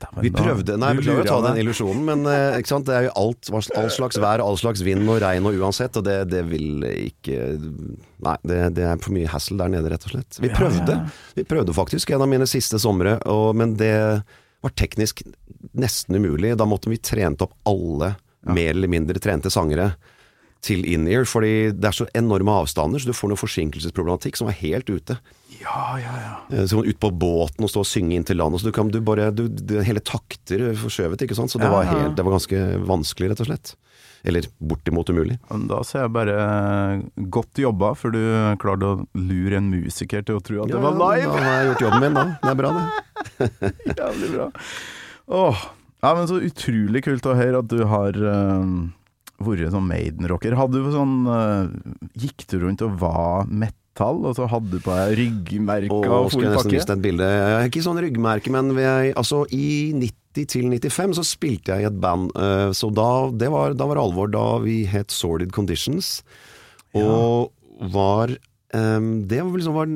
Dæven, Vi da- prøvde Nei, vi beklager å ta den illusjonen, men eh, det er jo alt, all slags vær, all slags vind og regn og uansett, og det, det vil ikke Nei, det, det er for mye hassle der nede, rett og slett. Vi prøvde. ja. Vi prøvde faktisk en av mine siste somre, og, men det var teknisk nesten umulig. Da måtte vi trent opp alle mer eller mindre trente sangere til in-ear, fordi det er så enorme avstander, så du får noe forsinkelsesproblematikk som er helt ute. Ja, ja, ja. Eh, Så ut på båten og stå og synge inn til land, så du kan du bare du, du, Hele takter forskjøvet, ikke sant. Så det Ja, var helt, ja. Det var ganske vanskelig, rett og slett. Eller bortimot umulig. Da ser jeg bare godt jobba, for du klarte å lure en musiker til å tro at det var Ja, live. Da har jeg gjort jobben min, da. Det er bra, det. <laughs> Jævlig bra. Åh, ja, men så utrolig kult å høre at du har eh, vært sånn Maiden-rocker. Hadde du sånn eh, Gikk du rundt og var metall, og så hadde du på deg ryggmerke Og og full pakke? vise et bilde. Ikke sånn ryggmerke, men er, altså, i 90 til 95 så spilte jeg i et band. eh, Så da, det var, da var det alvor. Da vi het Sordid Conditions. Og var ehm, Det liksom var,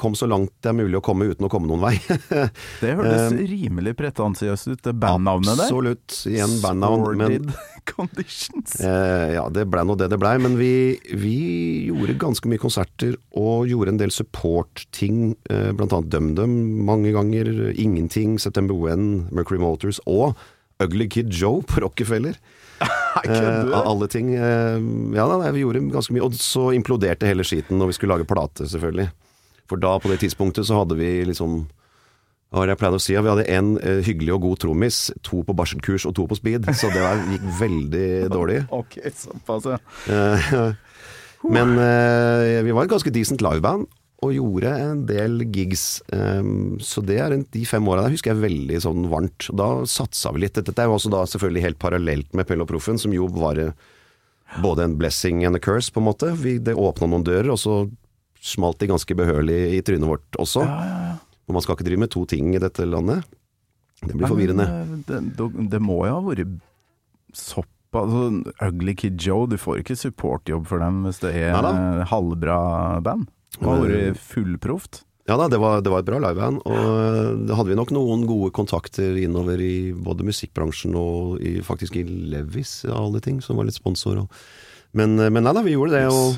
kom så langt det er mulig å komme uten å komme noen vei. <laughs> Det hørtes Eh, rimelig pretensiøst ut, det bandnavnet der. Absolutt. Igjen bandnavn. Men <laughs> Conditions. Eh, ja, det blei nå det det blei, men vi, vi gjorde ganske mye konserter og gjorde en del support-ting, Uh, blant annet DumDum mange ganger, Ingenting, September When, Mercury Motors og Ugly Kid Joe på Rockefeller. Eh, av alle ting. Eh, ja nei, vi gjorde ganske mye, og så imploderte hele skiten når vi skulle lage plate, selvfølgelig. For da, på det tidspunktet, så hadde vi liksom hva jeg pleide å si? Vi hadde en eh, hyggelig og god trommis, to på barselkurs og to på speed, så det var, gikk veldig <laughs> dårlig. Ok, såpass, ja. <laughs> Men vi var et ganske decent liveband, og gjorde en del gigs. Um, så det er en, de fem åra der husker jeg veldig sånn varmt. Da satsa vi litt. Dette er jo også da selvfølgelig helt parallelt med Pelle og Proffen, som jo var eh, både en blessing and a curse, på en måte. Vi, det åpna noen dører, og så smalt de ganske behørig i trynet vårt også. Og man skal ikke drive med to ting i dette landet. Det blir forvirrende. Eh, Det, det, det må jo ha vært såpass altså, Ugly Kid Joe, du får ikke supportjobb for dem hvis det er Neida. halvbra band. Det har vært fullproft. Ja da, det var, det var et bra liveband, og eh, da hadde vi nok noen gode kontakter innover i både musikkbransjen og i, faktisk i Levis, av alle ting, som var litt sponsor. Og, men, eh, men nei da, vi gjorde det, og,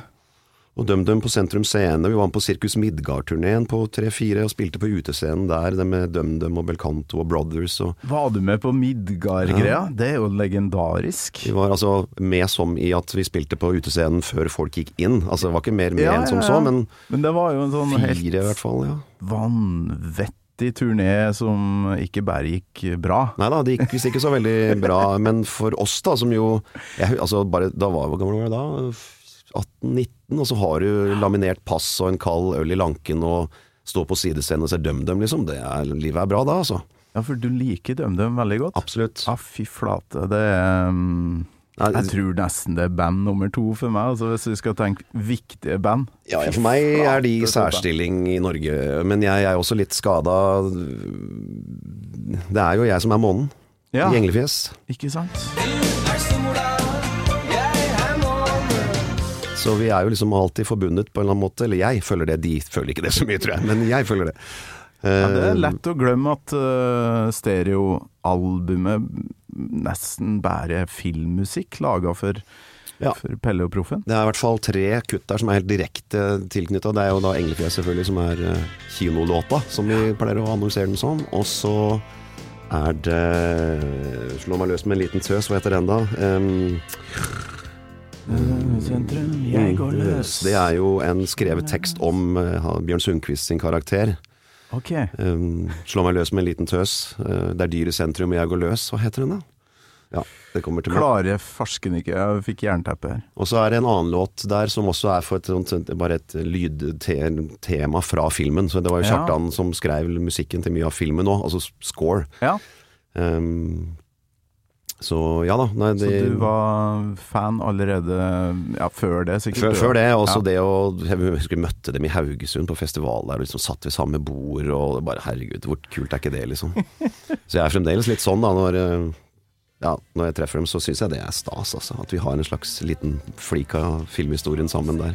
og DumDum på Sentrum Scene. Vi var med på Sirkus Midgard-turneen på 3-4 og spilte på utescenen der, det med DumDum og Belcanto og Brothers. Og Var du med på Midgard-greia? Det er jo legendarisk. vi var altså med som i at vi spilte på utescenen før folk gikk inn. Altså det var ikke mer med Ja, enn som ja, så, ja. men Men det var jo en sånn fire helt i hvert fall, ja. vanvittig vanvittig turné som ikke bare gikk bra. Nei da, det gikk visst ikke så veldig bra, men for oss da, som jo jeg, altså bare, Da var hvor gammel var jeg da? 18-19, og så har du laminert pass og en kald øl i lanken og står på sidescenen og ser DumDum, liksom. Det er, livet er bra da, altså. Ja, for du liker DumDum veldig godt? Absolutt. Ja, fy flate. Det er um, Jeg tror nesten det er band nummer to for meg, altså hvis vi skal tenke viktige band. Ja, for meg er de i særstilling i Norge, men jeg er også litt skada. Det er jo jeg som er månen Ja, i Englefjes. ikke sant? Så vi er jo liksom alltid forbundet på en eller annen måte. Eller jeg føler det, de føler ikke det så mye, tror jeg, men jeg føler det. Ja, det Eh, er lett å glemme at uh, stereoalbumet nesten bare er filmmusikk laga for, Ja. for Pelle og Proffen. Det er i hvert fall tre kutt der som er helt direkte tilknytta. Det er jo da Englefjes selvfølgelig, som er eh, kinolåta, som vi pleier å annonsere den som. Og så er det Slå meg løs med en liten tøs, hva heter den da? Um, Sentrum, jeg går løs. Det er jo en skrevet tekst om eh, Bjørn Sundquist sin karakter. Ok. Um, slå meg løs med en liten tøs. Uh, det er dyr i sentrum, jeg går løs. Hva heter den, da? Ja, det kommer til meg. Klarer farsken ikke, jeg fikk jernteppe her. Og så er det en annen låt der som også er for et, bare et lydtema fra filmen. Så det var jo Ja. Som skrev musikken til mye av filmen òg, altså score. Ja, Um, så ja da. Nei, Så du var fan allerede ja, før det, sikkert? før, før det, også Ja. det å Jeg husker vi møtte dem i Haugesund på festival der, og liksom satt ved samme bord, og bare herregud, hvor kult er ikke det, liksom. <laughs> så jeg er fremdeles litt sånn da, når eh, ja, når jeg treffer dem, så syns jeg det er stas, altså. At vi har en slags liten flik av filmhistorien sammen der.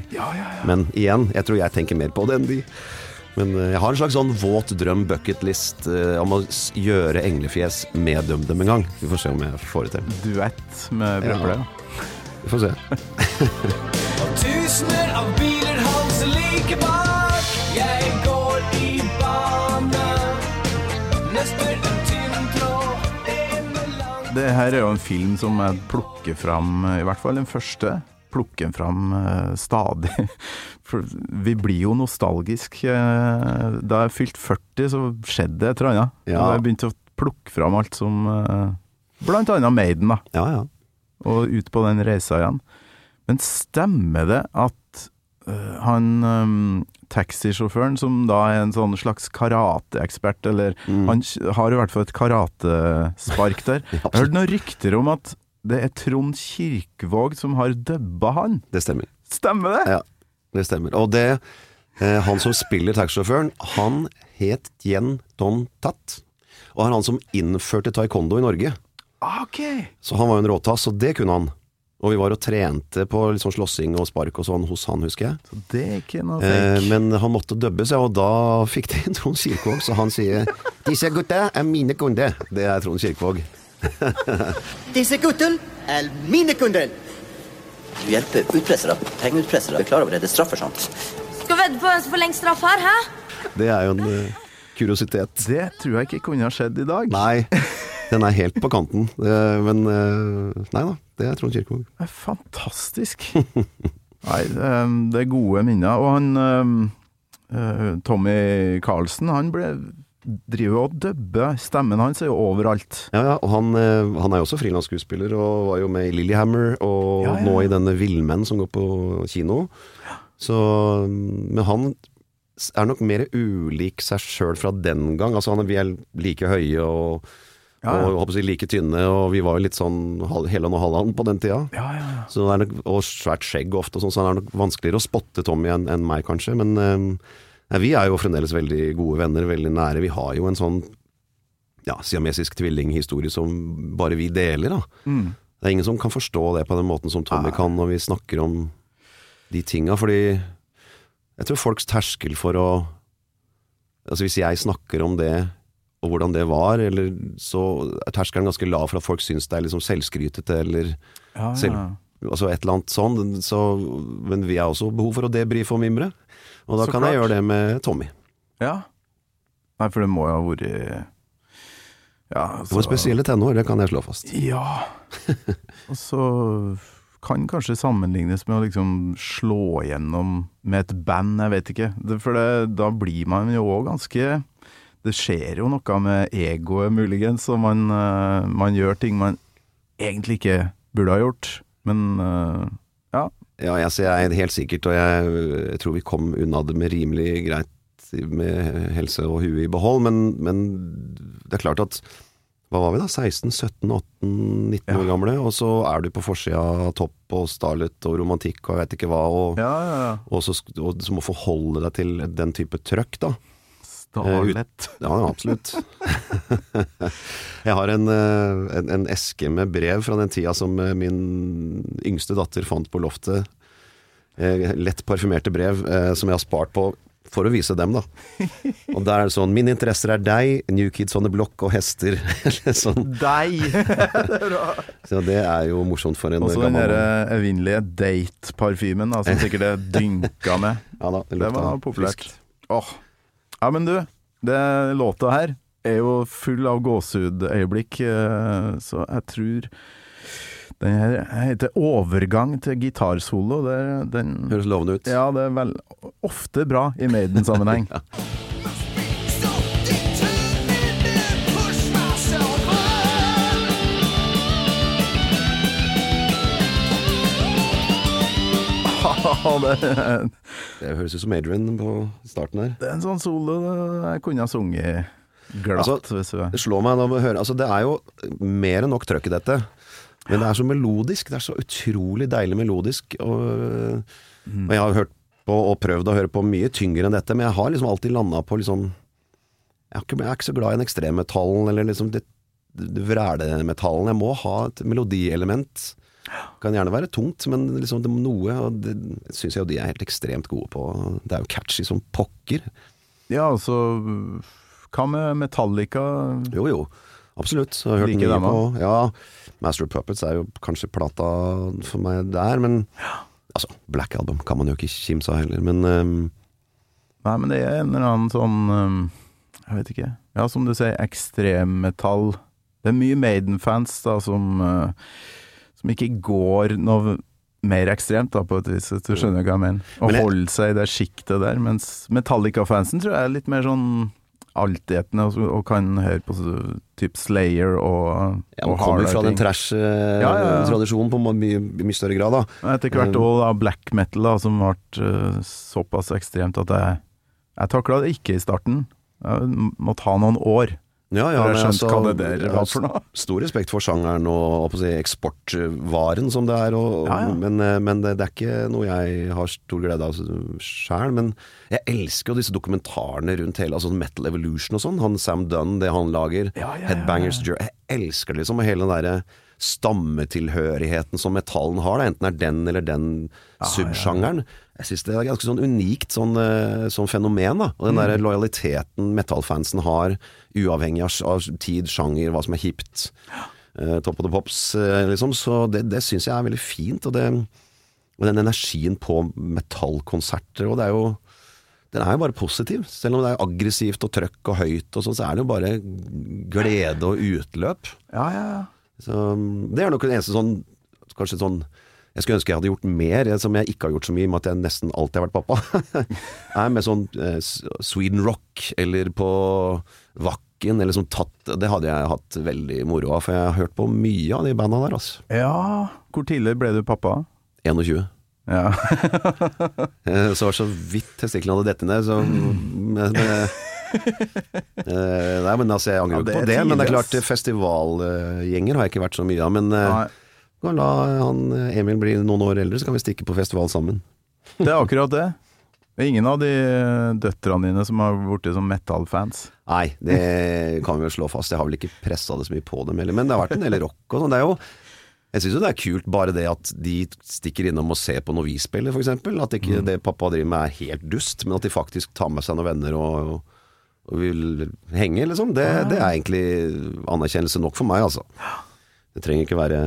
Men igjen, jeg tror jeg tenker mer på det enn de. Men eh, jeg har en slags sånn våt drøm bucketlist eh, om å gjøre Englefjes med DumDum en gang. Vi får se om jeg får det til. Duett med Ja. Vi får se. <laughs> Og tusener av biler halser like bak. Jeg går i bane. Nøster en tynn tråd. En lang Det her er jo en film som jeg plukker fram, i hvert fall den første. Plukker den fram eh, stadig. <laughs> For vi blir jo nostalgisk. eh, da jeg fylte 40, så skjedde det et eller annet. Ja. Jeg begynte å plukke fram alt som eh, Blant annet Maiden, da. Ja, ja. Og ut på den reisa igjen. Men stemmer det at han um, taxisjåføren, som da er en sånn slags karateekspert, eller Mm. han har i hvert fall et karatespark der. <laughs> Jeg har hørt noen rykter om at det er Trond Kirkevåg som har dubba han. Det stemmer. Stemmer det? Ja, det stemmer. Og det eh, Han som spiller taxisjåføren, han het Jen Don Tat. Og han er han som innførte taekwondo i Norge. Ah, Ok. Så han var jo en råtass, og det kunne han. Og vi var og trente på sånn slåssing og spark og sånn hos han, husker jeg. Så det er ikke noe Eh, men han måtte dubbes, ja, og da fikk de <laughs> Trond Kirkevåg, så han sier 'Disse gutta er mine kunder'. Det er Trond Kirkevåg. <laughs> Disse guttene er mine kunder. Du hjelper utpressere, pengeutpressere. Er klar over det? Det straffer sånt. Skal vedde på hvem som får lengst straff her, hæ? Det er jo en uh, kuriositet. Det tror jeg ikke kunne ha skjedd i dag. Nei, den er helt på kanten. Men eh, nei da, det er Trond Kirkevåg. Det fantastisk. <laughs> Nei, det er gode minner. Og han eh, Tommy Carlsen, han ble driver og dubber. Stemmen hans er jo overalt. Ja, ja, og han, eh, han er jo også frilansskuespiller, og var jo med i Lillehammer, og Ja, ja, nå i denne Villmenn som går på kino. Så, men han er nok mer ulik seg sjøl fra den gang. Altså han, Vi er like høye og, Ja, ja. og å like tynne, og vi var jo litt sånn Hele Helland og Halland på den tida. Ja, ja, ja. Så det er nok, og svært skjegg ofte, og sånn, så det er nok vanskeligere å spotte Tommy enn enn meg, kanskje. Men eh, nei, vi er jo fremdeles veldig gode venner, veldig nære. Vi har jo en sånn ja, siamesisk tvillinghistorie som bare vi deler, da. Mm. Det er ingen som kan forstå det på den måten som Tommy kan når vi snakker om de tinga, fordi jeg tror folks terskel for å Altså hvis jeg snakker om det, og hvordan det var, eller så er terskelen ganske lav for at folk syns det er liksom selvskrytete, eller ja, selv, altså et eller annet sånn. Så, men vi har også behov for å debrife og mimre, og da Så kan jeg gjøre det med Tommy. ja. Nei, for det må jo ha vært Ja, Det var spesielle tenår, det kan jeg slå fast. Ja. <laughs> Og så kan kanskje sammenlignes med å liksom slå igjennom med et band, jeg vet ikke. For det, da blir man jo òg ganske det skjer jo noe med egoet, muligens, og man, eh, man gjør ting man egentlig ikke burde ha gjort. Men eh, ja. Ja, jeg, jeg er helt sikkert, og jeg, jeg tror vi kom unna det med rimelig greit med helse og huet i behold, men, men det er klart at hva var vi da? 16, 17, 18, 19 år gamle, og så er du på forsida av Topp og Starlet og romantikk og jeg vet ikke hva, og, Ja, ja, ja. og, så, og så må forholde deg til den type trøkk, da. Starlet. Ja, ja, absolutt. <laughs> jeg har en, eh, en, en eske med brev fra den tida som eh, min yngste datter fant på loftet. Eh, Lett parfymerte brev eh, som jeg har spart på for å vise dem, da. <laughs> Og der er det sånn 'Mine interesser er deg, New Kids on the Block og hester'. <laughs> Eller sånn. Deg! Så det er jo morsomt for en Og så den gammel der evinnelige date-parfymen, da, som sikkert det dynka med. Ja da, det det var populært. Åh. Ja, men du, det låta her er jo full av gåsehudøyeblikk, eh, så jeg tror den her heter 'Overgang til gitarsolo'. Den Høres lovende ut. Ja, det er vel ofte bra i Maiden-sammenheng. <laughs> det, Det høres ut som Adrian på starten her. det er en sånn solo jeg kunne ha sunget glatt. Altså, Det slår meg når vi hører Altså, det er jo mer enn nok trøkk i dette. Men det er så melodisk. Det er så utrolig deilig melodisk. Og, Mm. og jeg har hørt på og prøvd å høre på mye tyngre enn dette, men jeg har liksom alltid landa på liksom jeg er, ikke, jeg er ikke så glad i den ekstremmetallen eller liksom det, det vrælemetallen. Jeg må ha et melodielement. Kan gjerne være tungt, men liksom det, noe Og det syns jeg jo de er helt ekstremt gode på. Det er jo catchy som pokker. Ja, altså Hva med Metallica? Jo, jo. Absolutt. Jeg har hørt like mye dem, på Ja, Master of Puppets er jo kanskje plata for meg der, men Altså, Black Album kan man jo ikke kimse av heller, men um, Nei, men det er en eller annen sånn um, Jeg vet ikke. Ja, som du sier, ekstremmetall. Det er mye Maiden-fans da som uh, Som ikke går noe mer ekstremt, da, på et vis. Du skjønner hva jeg mener? Å holde seg i det sjiktet der. Mens Metallica-fansen tror jeg er litt mer sånn altetende og, og kan høre på typ Slayer og, ja, og kommer fra den trash-tradisjonen Ja, ja, ja. på mye, mye større grad, da. Etter hvert Um, òg da black metal, da, som ble uh, såpass ekstremt at jeg, jeg takla det ikke i starten. Jeg måtte ha noen år Ja, ja, men skjønt altså, hva det der var for noe. Stor respekt for sjangeren og, si, eksportvaren som det er, og, Ja, ja. men, eh, men det, det er ikke noe jeg har stor glede av sjæl. Men jeg elsker jo disse dokumentarene rundt hele altså Metal Evolution og sånn. Han Sam Dunn, det han lager. Ja, ja, ja, Headbangers Journey. Jeg elsker liksom, hele den derre stammetilhørigheten som metallen har, da, enten er den eller den subsjangeren. Jeg syns det er ganske sånn unikt sånn, eh, sånn fenomen. da Og den der lojaliteten metallfansen har, uavhengig av, tid, sjanger, hva som er hipt. Eh, top of the Pops, eh, liksom. Så det, det syns jeg er veldig fint. Og, det, og den energien på metallkonserter, og det er jo den er jo bare positiv. Selv om det er aggressivt og trøkk og høyt og sånt, så er det jo bare glede og utløp. Ja, ja, ja. Så um, det er nok den eneste sånn Kanskje sånn Jeg skulle ønske jeg hadde gjort mer, eh, som jeg ikke har gjort så mye, i og med at jeg nesten alltid har vært pappa. <laughs> er med sånn eh, Sweden Rock, eller på Vakken, eller sånn tatt Det hadde jeg hatt veldig moro av, for jeg har hørt på mye av de banda der, altså. ja. Hvor tidlig ble du pappa? 21. Ja. <laughs> så var så vidt testiklene hadde dette ned, så men, eh, eh, Nei, men altså, jeg angrer jo ja, på det. Men det er klart, festivalgjenger har jeg ikke vært så mye av. Men eh, Nei. kan la han eh, Emil bli noen år eldre, så kan vi stikke på festival sammen. Det er akkurat det. Det er ingen av de døtrene dine som har blitt som metal-fans. Nei, det kan vi jo slå fast. Jeg har vel ikke pressa det så mye på dem heller. Men det har vært en del rock og sånn. Det er jo jeg syns jo det er kult bare det at de stikker innom og ser på når vi spiller, f.eks. At ikke Mm. det pappa driver med er helt dust, men at de faktisk tar med seg noen venner og, og vil henge, liksom. Det, det er egentlig anerkjennelse nok for meg, altså. Det trenger ikke være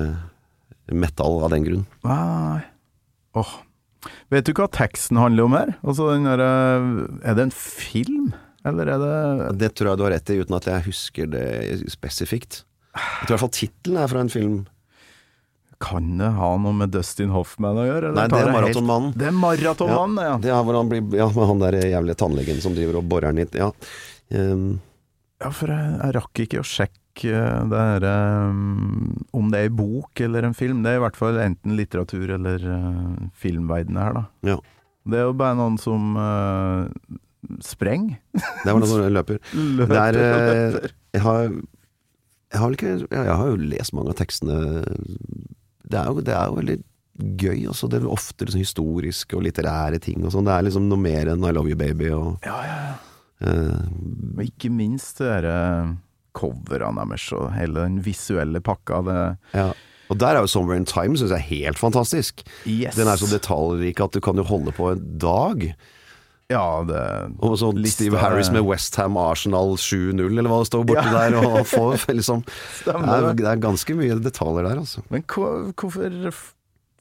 metal av den grunn. Nei Åh. Vet du hva teksten handler om her? Altså den der, Er det en film, eller er det Det tror jeg du har rett i, uten at jeg husker det spesifikt. Jeg tror i hvert fall tittelen er fra en film. Kan det ha noe med Dustin Hoffman å gjøre? eller Nei, det er Maratonmannen. Det er Maratonmannen, ja. Det er hvor han blir Ja, med han der jævlige tannlegen som driver og borer den hit. Ja. Um, Ja, for jeg, jeg rakk ikke å sjekke eh, det her eh, Om det er en bok eller en film. Det er i hvert fall enten litteratur eller uh, filmverdenen her, da. Ja. Det er jo bare noen som uh, sprenger. Det var noen som løper. <laughs> Løper er, eh, løper. jeg har jeg har, ikke, jeg, jeg har jo lest mange av tekstene. Det er jo, det er jo veldig gøy. Også. Det er ofte liksom historiske og litterære ting. Og sånn. Det er liksom noe mer enn I love you, baby. Og, Ja, ja, ja. Uh, Og ikke minst det derre coverne deres og hele den visuelle pakka. Det ja. Og der er jo Somewhere in Time synes jeg er helt fantastisk. Yes. Den er så detaljrik at du kan jo holde på en dag. Ja, det Og så Lista Steve Harris med Westham Arsenal 7-0, eller hva det står borti der. Og får liksom Stemmer er, det. er ganske mye detaljer der, altså. Men hvorfor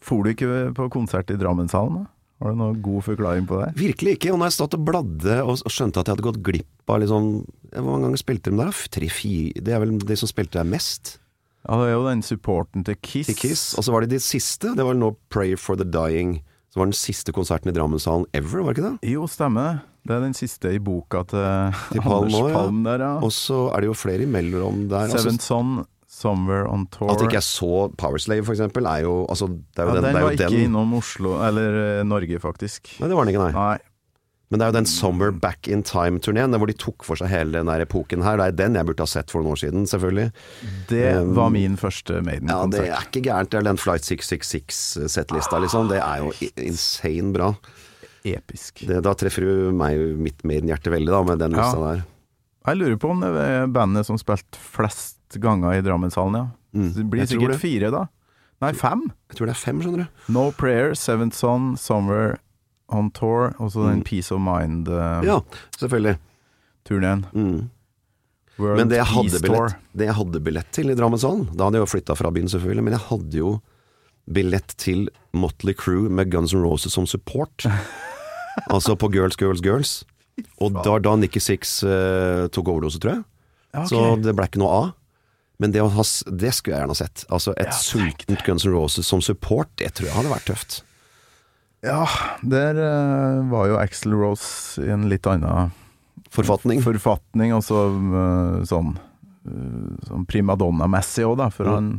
for du ikke på konsert i Drammenshallen? da? Har du noen god forklaring på det? Virkelig ikke. Og når jeg stod og bladde og skjønte at jeg hadde gått glipp av liksom Hvor mange ganger spilte de der? Tre-fire Det er vel de som spilte der mest? Ja, det er jo den supporten til Kiss. Til Kiss. Og så var det de siste. Det var nå Pray for the Dying. Som var den siste konserten i Drammenshallen ever, var det ikke det? Jo, stemmer det. Det er den siste i boka til, Til Palm Anders. Palm der, ja. Og så er det jo flere imellom der. altså- Seven Son, Somewhere on Tour. at ikke jeg så Powerslave, for eksempel, er jo altså, Det er jo ja, den, den var ikke den. innom Oslo, eller uh, Norge, faktisk. Nei, det var den ikke, nei. Nei. Men det er jo den Summer Back in Time-turneen, hvor de tok for seg hele den der epoken her. Det er den jeg burde ha sett for noen år siden, selvfølgelig. Det Um, var min første Ja, det er ikke gærent. Det er den Flight 666-settlista, liksom. Det er jo insane bra. Episk. Det, da treffer du meg mitt Maiden-hjerte veldig, da, med den Ja. der. Jeg lurer på om det er bandet som spilte flest ganger i Drammenshallen, ja. Mm, Det blir sikkert det. fire, da. Nei, fem. Jeg tror det er fem, skjønner du. No Prayer, Seventh Son, Somewhere on Tour, og så den Mm. Peace of Mind uh, Ja, selvfølgelig. Mm. World Men det jeg, hadde billett, det jeg hadde billett til i Drammenshallen Da hadde jeg jo flytta fra byen, selvfølgelig, men jeg hadde jo billett til Motley Crew med Guns N' Roses som support. <laughs> altså på Girls, Girls, Girls. Og da da Nikki Six uh, tok overdose, tror jeg. Okay. Så det ble ikke noe av. Men det, ha, det skulle jeg gjerne ha sett. Altså Et sultent Guns N' Roses som support, det tror jeg hadde vært tøft. Ja, der uh, var jo Axel Rose i en litt annen Forfatning. forfatning, og så eh, sånn, uh, sånn primadonna-messig òg, da. For mm. han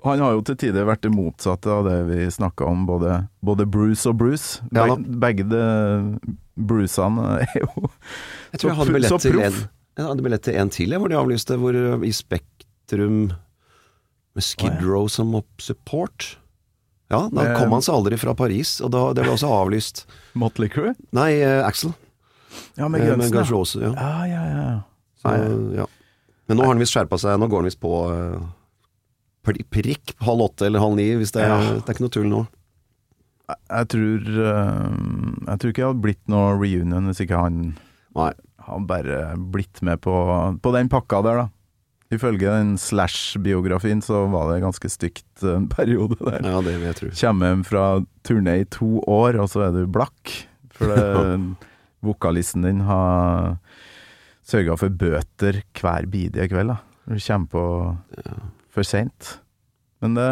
han har jo til tider vært det motsatte av det vi snakka om, både, både Bruce og Bruce. Ja begge de Brucene er jo Jeg tror jeg hadde billett til en. Jeg hadde billett til en til, hvor de avlyste. Hvor, uh, I Spektrum med Skid Row som support. Ja, da Eh, kom han seg aldri fra Paris, og da, det ble også avlyst. Motley Crew? Nei, uh, Axel. Ja, med Eh, Guns ja. Roses, ja. Ja, ja, ja. Så, Nei. ja. Men nå har han visst skjerpa seg. Nå går han visst på uh, prikk halv åtte eller halv ni, hvis det, er- Ja. det er ikke noe tull nå. Jeg, jeg tror uh, Jeg tror ikke det hadde blitt noe reunion hvis ikke han Nei. Han bare blitt med på, på den pakka der, da. Ifølge den Slash-biografien så var det ganske stygt en periode der. Ja, det vil jeg tro. Kommer hjem fra turné i to år, og så er du blakk. For det, <laughs> vokalisten din har sørga for bøter hver bidige kveld. da. Du kommer på for seint. Men det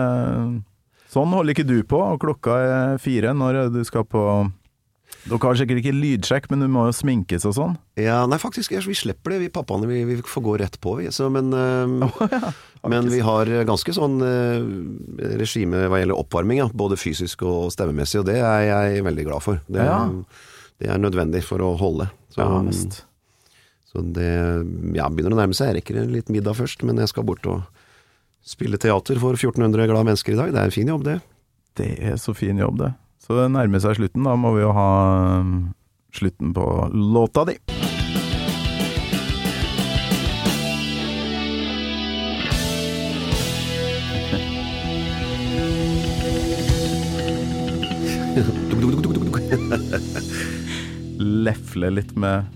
Sånn holder ikke du på, og klokka er fire når du skal på Dere har sikkert ikke lydsjekk, men du må jo sminkes og sånn? Ja, nei, faktisk, vi slipper det, vi pappaene. Vi, vi får gå rett på, vi. Så, men <laughs> eh, men vi har ganske sånn eh, regime hva gjelder oppvarming, ja. både fysisk og stemmemessig, og det er jeg veldig glad for. Det, Ja. det er nødvendig for å holde. Så, Ja, mest. så det ja, begynner å nærme seg. Jeg rekker en liten middag først, men jeg skal bort og spille teater for 1400 glade mennesker i dag. Det er en fin jobb, det. Det er så fin jobb, det. Så det nærmer seg slutten. Da må vi jo ha um, slutten på låta di. <laughs> Lefle litt med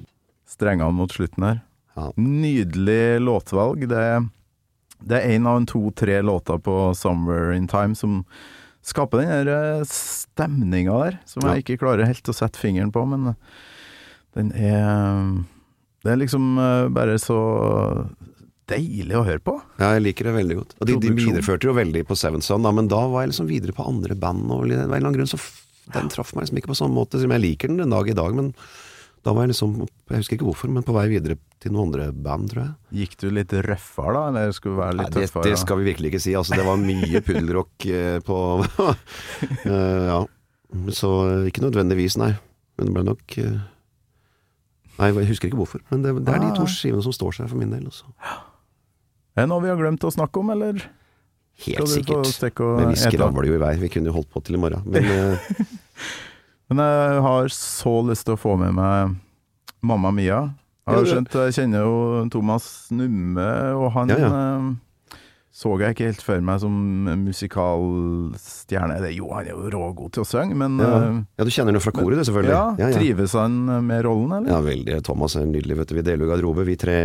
strengene mot slutten her. Nydelig låtvalg. Det, det er én av en to-tre låter på 'Somewhere in Time' som skaper den der stemninga der, som jeg ikke klarer helt å sette fingeren på, men den er Det er liksom eh, bare så deilig å høre på. Ja, jeg liker det veldig godt. Og de, de videreførte jo veldig på Seven Son, da, men da var jeg liksom videre på andre band. Og av en eller annen grunn så Den traff meg liksom ikke på sånn måte, selv om jeg liker den den dag i dag. Men Da var jeg liksom, jeg husker ikke hvorfor, men på vei videre til noen andre band, tror jeg. Gikk du litt røffere da, eller skulle du være Nei, litt det, tøffere? det skal vi virkelig ikke si. Altså, det var mye <laughs> puddelrock eh, på <laughs> Eh, Ja. Så eh, ikke nødvendigvis, nei. Men det ble nok Nei, jeg husker ikke hvorfor. Men det, det er de to skivene som står seg for min del. Også. <gasps> Er det noe vi har glemt å snakke om, eller? Helt sikkert. Men vi skravler jo i vei. Vi kunne jo holdt på til i morgen. Men <laughs> Men jeg har så lyst til å få med meg Mamma Mia. Jeg har skjønt, jeg kjenner jo Thomas Numme, og han Ja, ja. Så jeg ikke helt for meg som musikalstjerne. Det, jo, han er jo rågod til å synge, men ja. eh, ja, du kjenner noe fra koret, du, selvfølgelig. ja, trives han med rollen, eller? Ja, veldig. Thomas er nydelig, vet du. Vi deler jo garderobe, vi tre.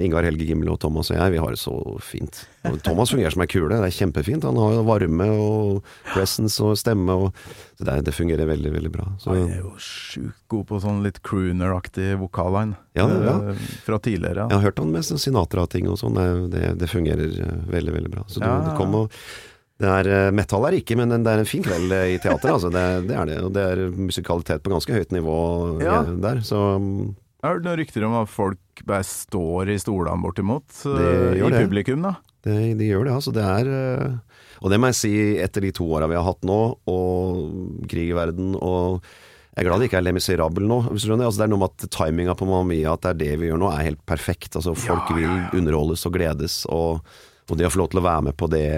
Ingar Helge Gimmel og Thomas og jeg. Vi har det så fint. Og Thomas fungerer som ei kule. Det er kjempefint. Han har jo varme og presence og stemme. Og, så det, det fungerer veldig, veldig bra. Så, Han er jo sjukt god på sånn litt crooner-aktig vokal, han. Ja, ja. Eh, Fra tidligere. jeg har hørt han med sånn Sinatra-ting og sånn. Det, det, fungerer eh, veldig, veldig bra. Så du, du kom og det er, eh, Metal er ikke, men det er en fin kveld i teater. Altså. Det, det er det. Og det er musikalitet på ganske høyt nivå Ja. der. Så Jeg har hørt noen rykter om at folk bare står i stolene bortimot i det. publikum, da. Det, de gjør det, altså. Det er Og det må jeg si, etter de to åra vi har hatt nå, og krig i verden, og jeg er glad det ikke er Le Miserable nå. Hvis du skjønner. Altså, det er noe med at timinga på Mamma Mia, at det er det vi gjør nå, er helt perfekt. Altså, folk vil underholdes og gledes. Og, og det å få lov til å være med på det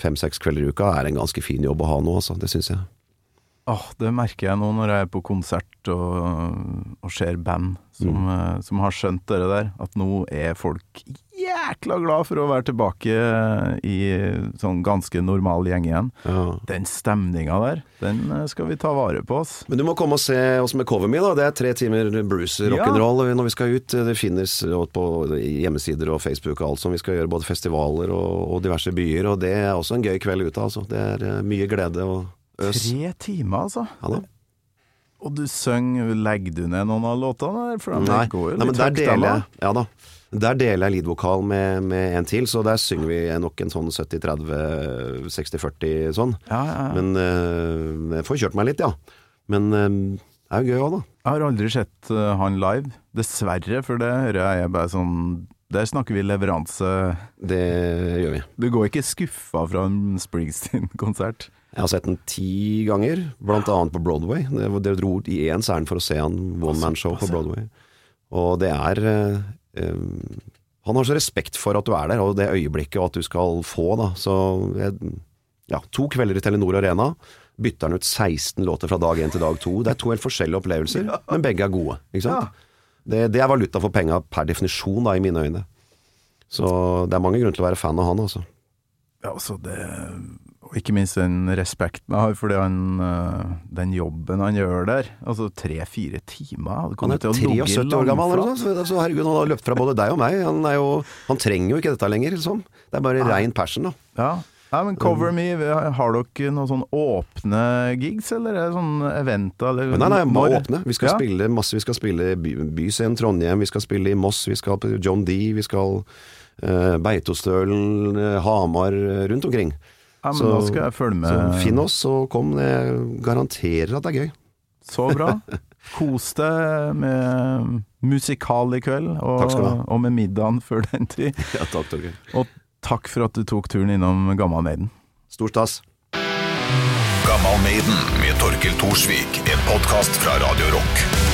fem-seks kvelder i uka, er en ganske fin jobb å ha nå, altså. Det syns jeg. Åh, det merker jeg nå når jeg er på konsert og, og ser band som, Mm. eh, som har skjønt det der, at nå er folk jækla glad for å være tilbake i sånn ganske normal gjeng igjen. Ja. Den stemninga der, den eh, skal vi ta vare på oss. Men du må komme og se oss med Cover Me, da. Det er tre timer blues rock'n'roll når vi skal ut. Det finnes på hjemmesider og Facebook og alt som vi skal gjøre, både festivaler og, og diverse byer. Og det er også en gøy kveld ute, altså. Det er eh, mye glede og. Tre timer, altså. Ja. Og du synger, legger du ned noen av låtene? For de Nei, går jo nei, men der deler jeg Ja da. Der deler jeg leadvokal med, med en til, så der synger vi nok en sånn 70-30, 60-40 sånn. Ja, ja, ja. Men eh, jeg får kjørt meg litt, ja. Men eh, det er jo gøy òg, da. Jeg har aldri sett uh, han live, dessverre, for det hører jeg bare sånn Der snakker vi leveranse. Det gjør vi. Du går ikke skuffa fra en Springsteen-konsert? Jeg har sett den ti ganger, annet på Broadway. Det, det dro i én særen for å se han one man show på Broadway. Og det er eh, eh, Han har så respekt for at du er der, og det øyeblikket, og at du skal få, da. Så jeg, ja, to kvelder i Telenor Arena. Bytter han ut 16 låter fra dag én til dag to. Det er to helt forskjellige opplevelser, <laughs> men begge er gode. Ikke sant? Det, det er valuta for penga per definisjon, da, i mine øyne. Så det er mange grunner til å være fan av han, altså. Ja, altså det Og ikke minst den respekten jeg har for det han, eh, den jobben han gjør der. Altså tre-fire timer. Han er til å ligge 73 år gammel, eller noe. Så, herregud, han har løpt fra både deg og meg. Han, er jo, han trenger jo ikke dette lenger, liksom. Det er bare rein passion, da. Ja. ja, men Cover Me, har dere noen sånn åpne gigs, eller er det sånn eventer? Eller Men nei, nei, må åpne. Vi skal Ja. spille masse. Vi skal spille i by, Byscenen Trondheim, vi skal spille i Moss, vi skal på John D, vi skal uh, Beitostølen, eh, Hamar, rundt omkring. Ja, men da skal jeg følge med. Så finn oss og kom. Jeg garanterer at det er gøy. Så bra. <laughs> Kos deg med musikal i kveld, og, Takk skal du ha. og med middagen før den tid. <laughs> Ja, takk, takk. Og takk for at du tok turen innom Gammal Maiden. Stor stas. Gammal Maiden med Torkil Thorsvik, en podkast fra Radio Rock.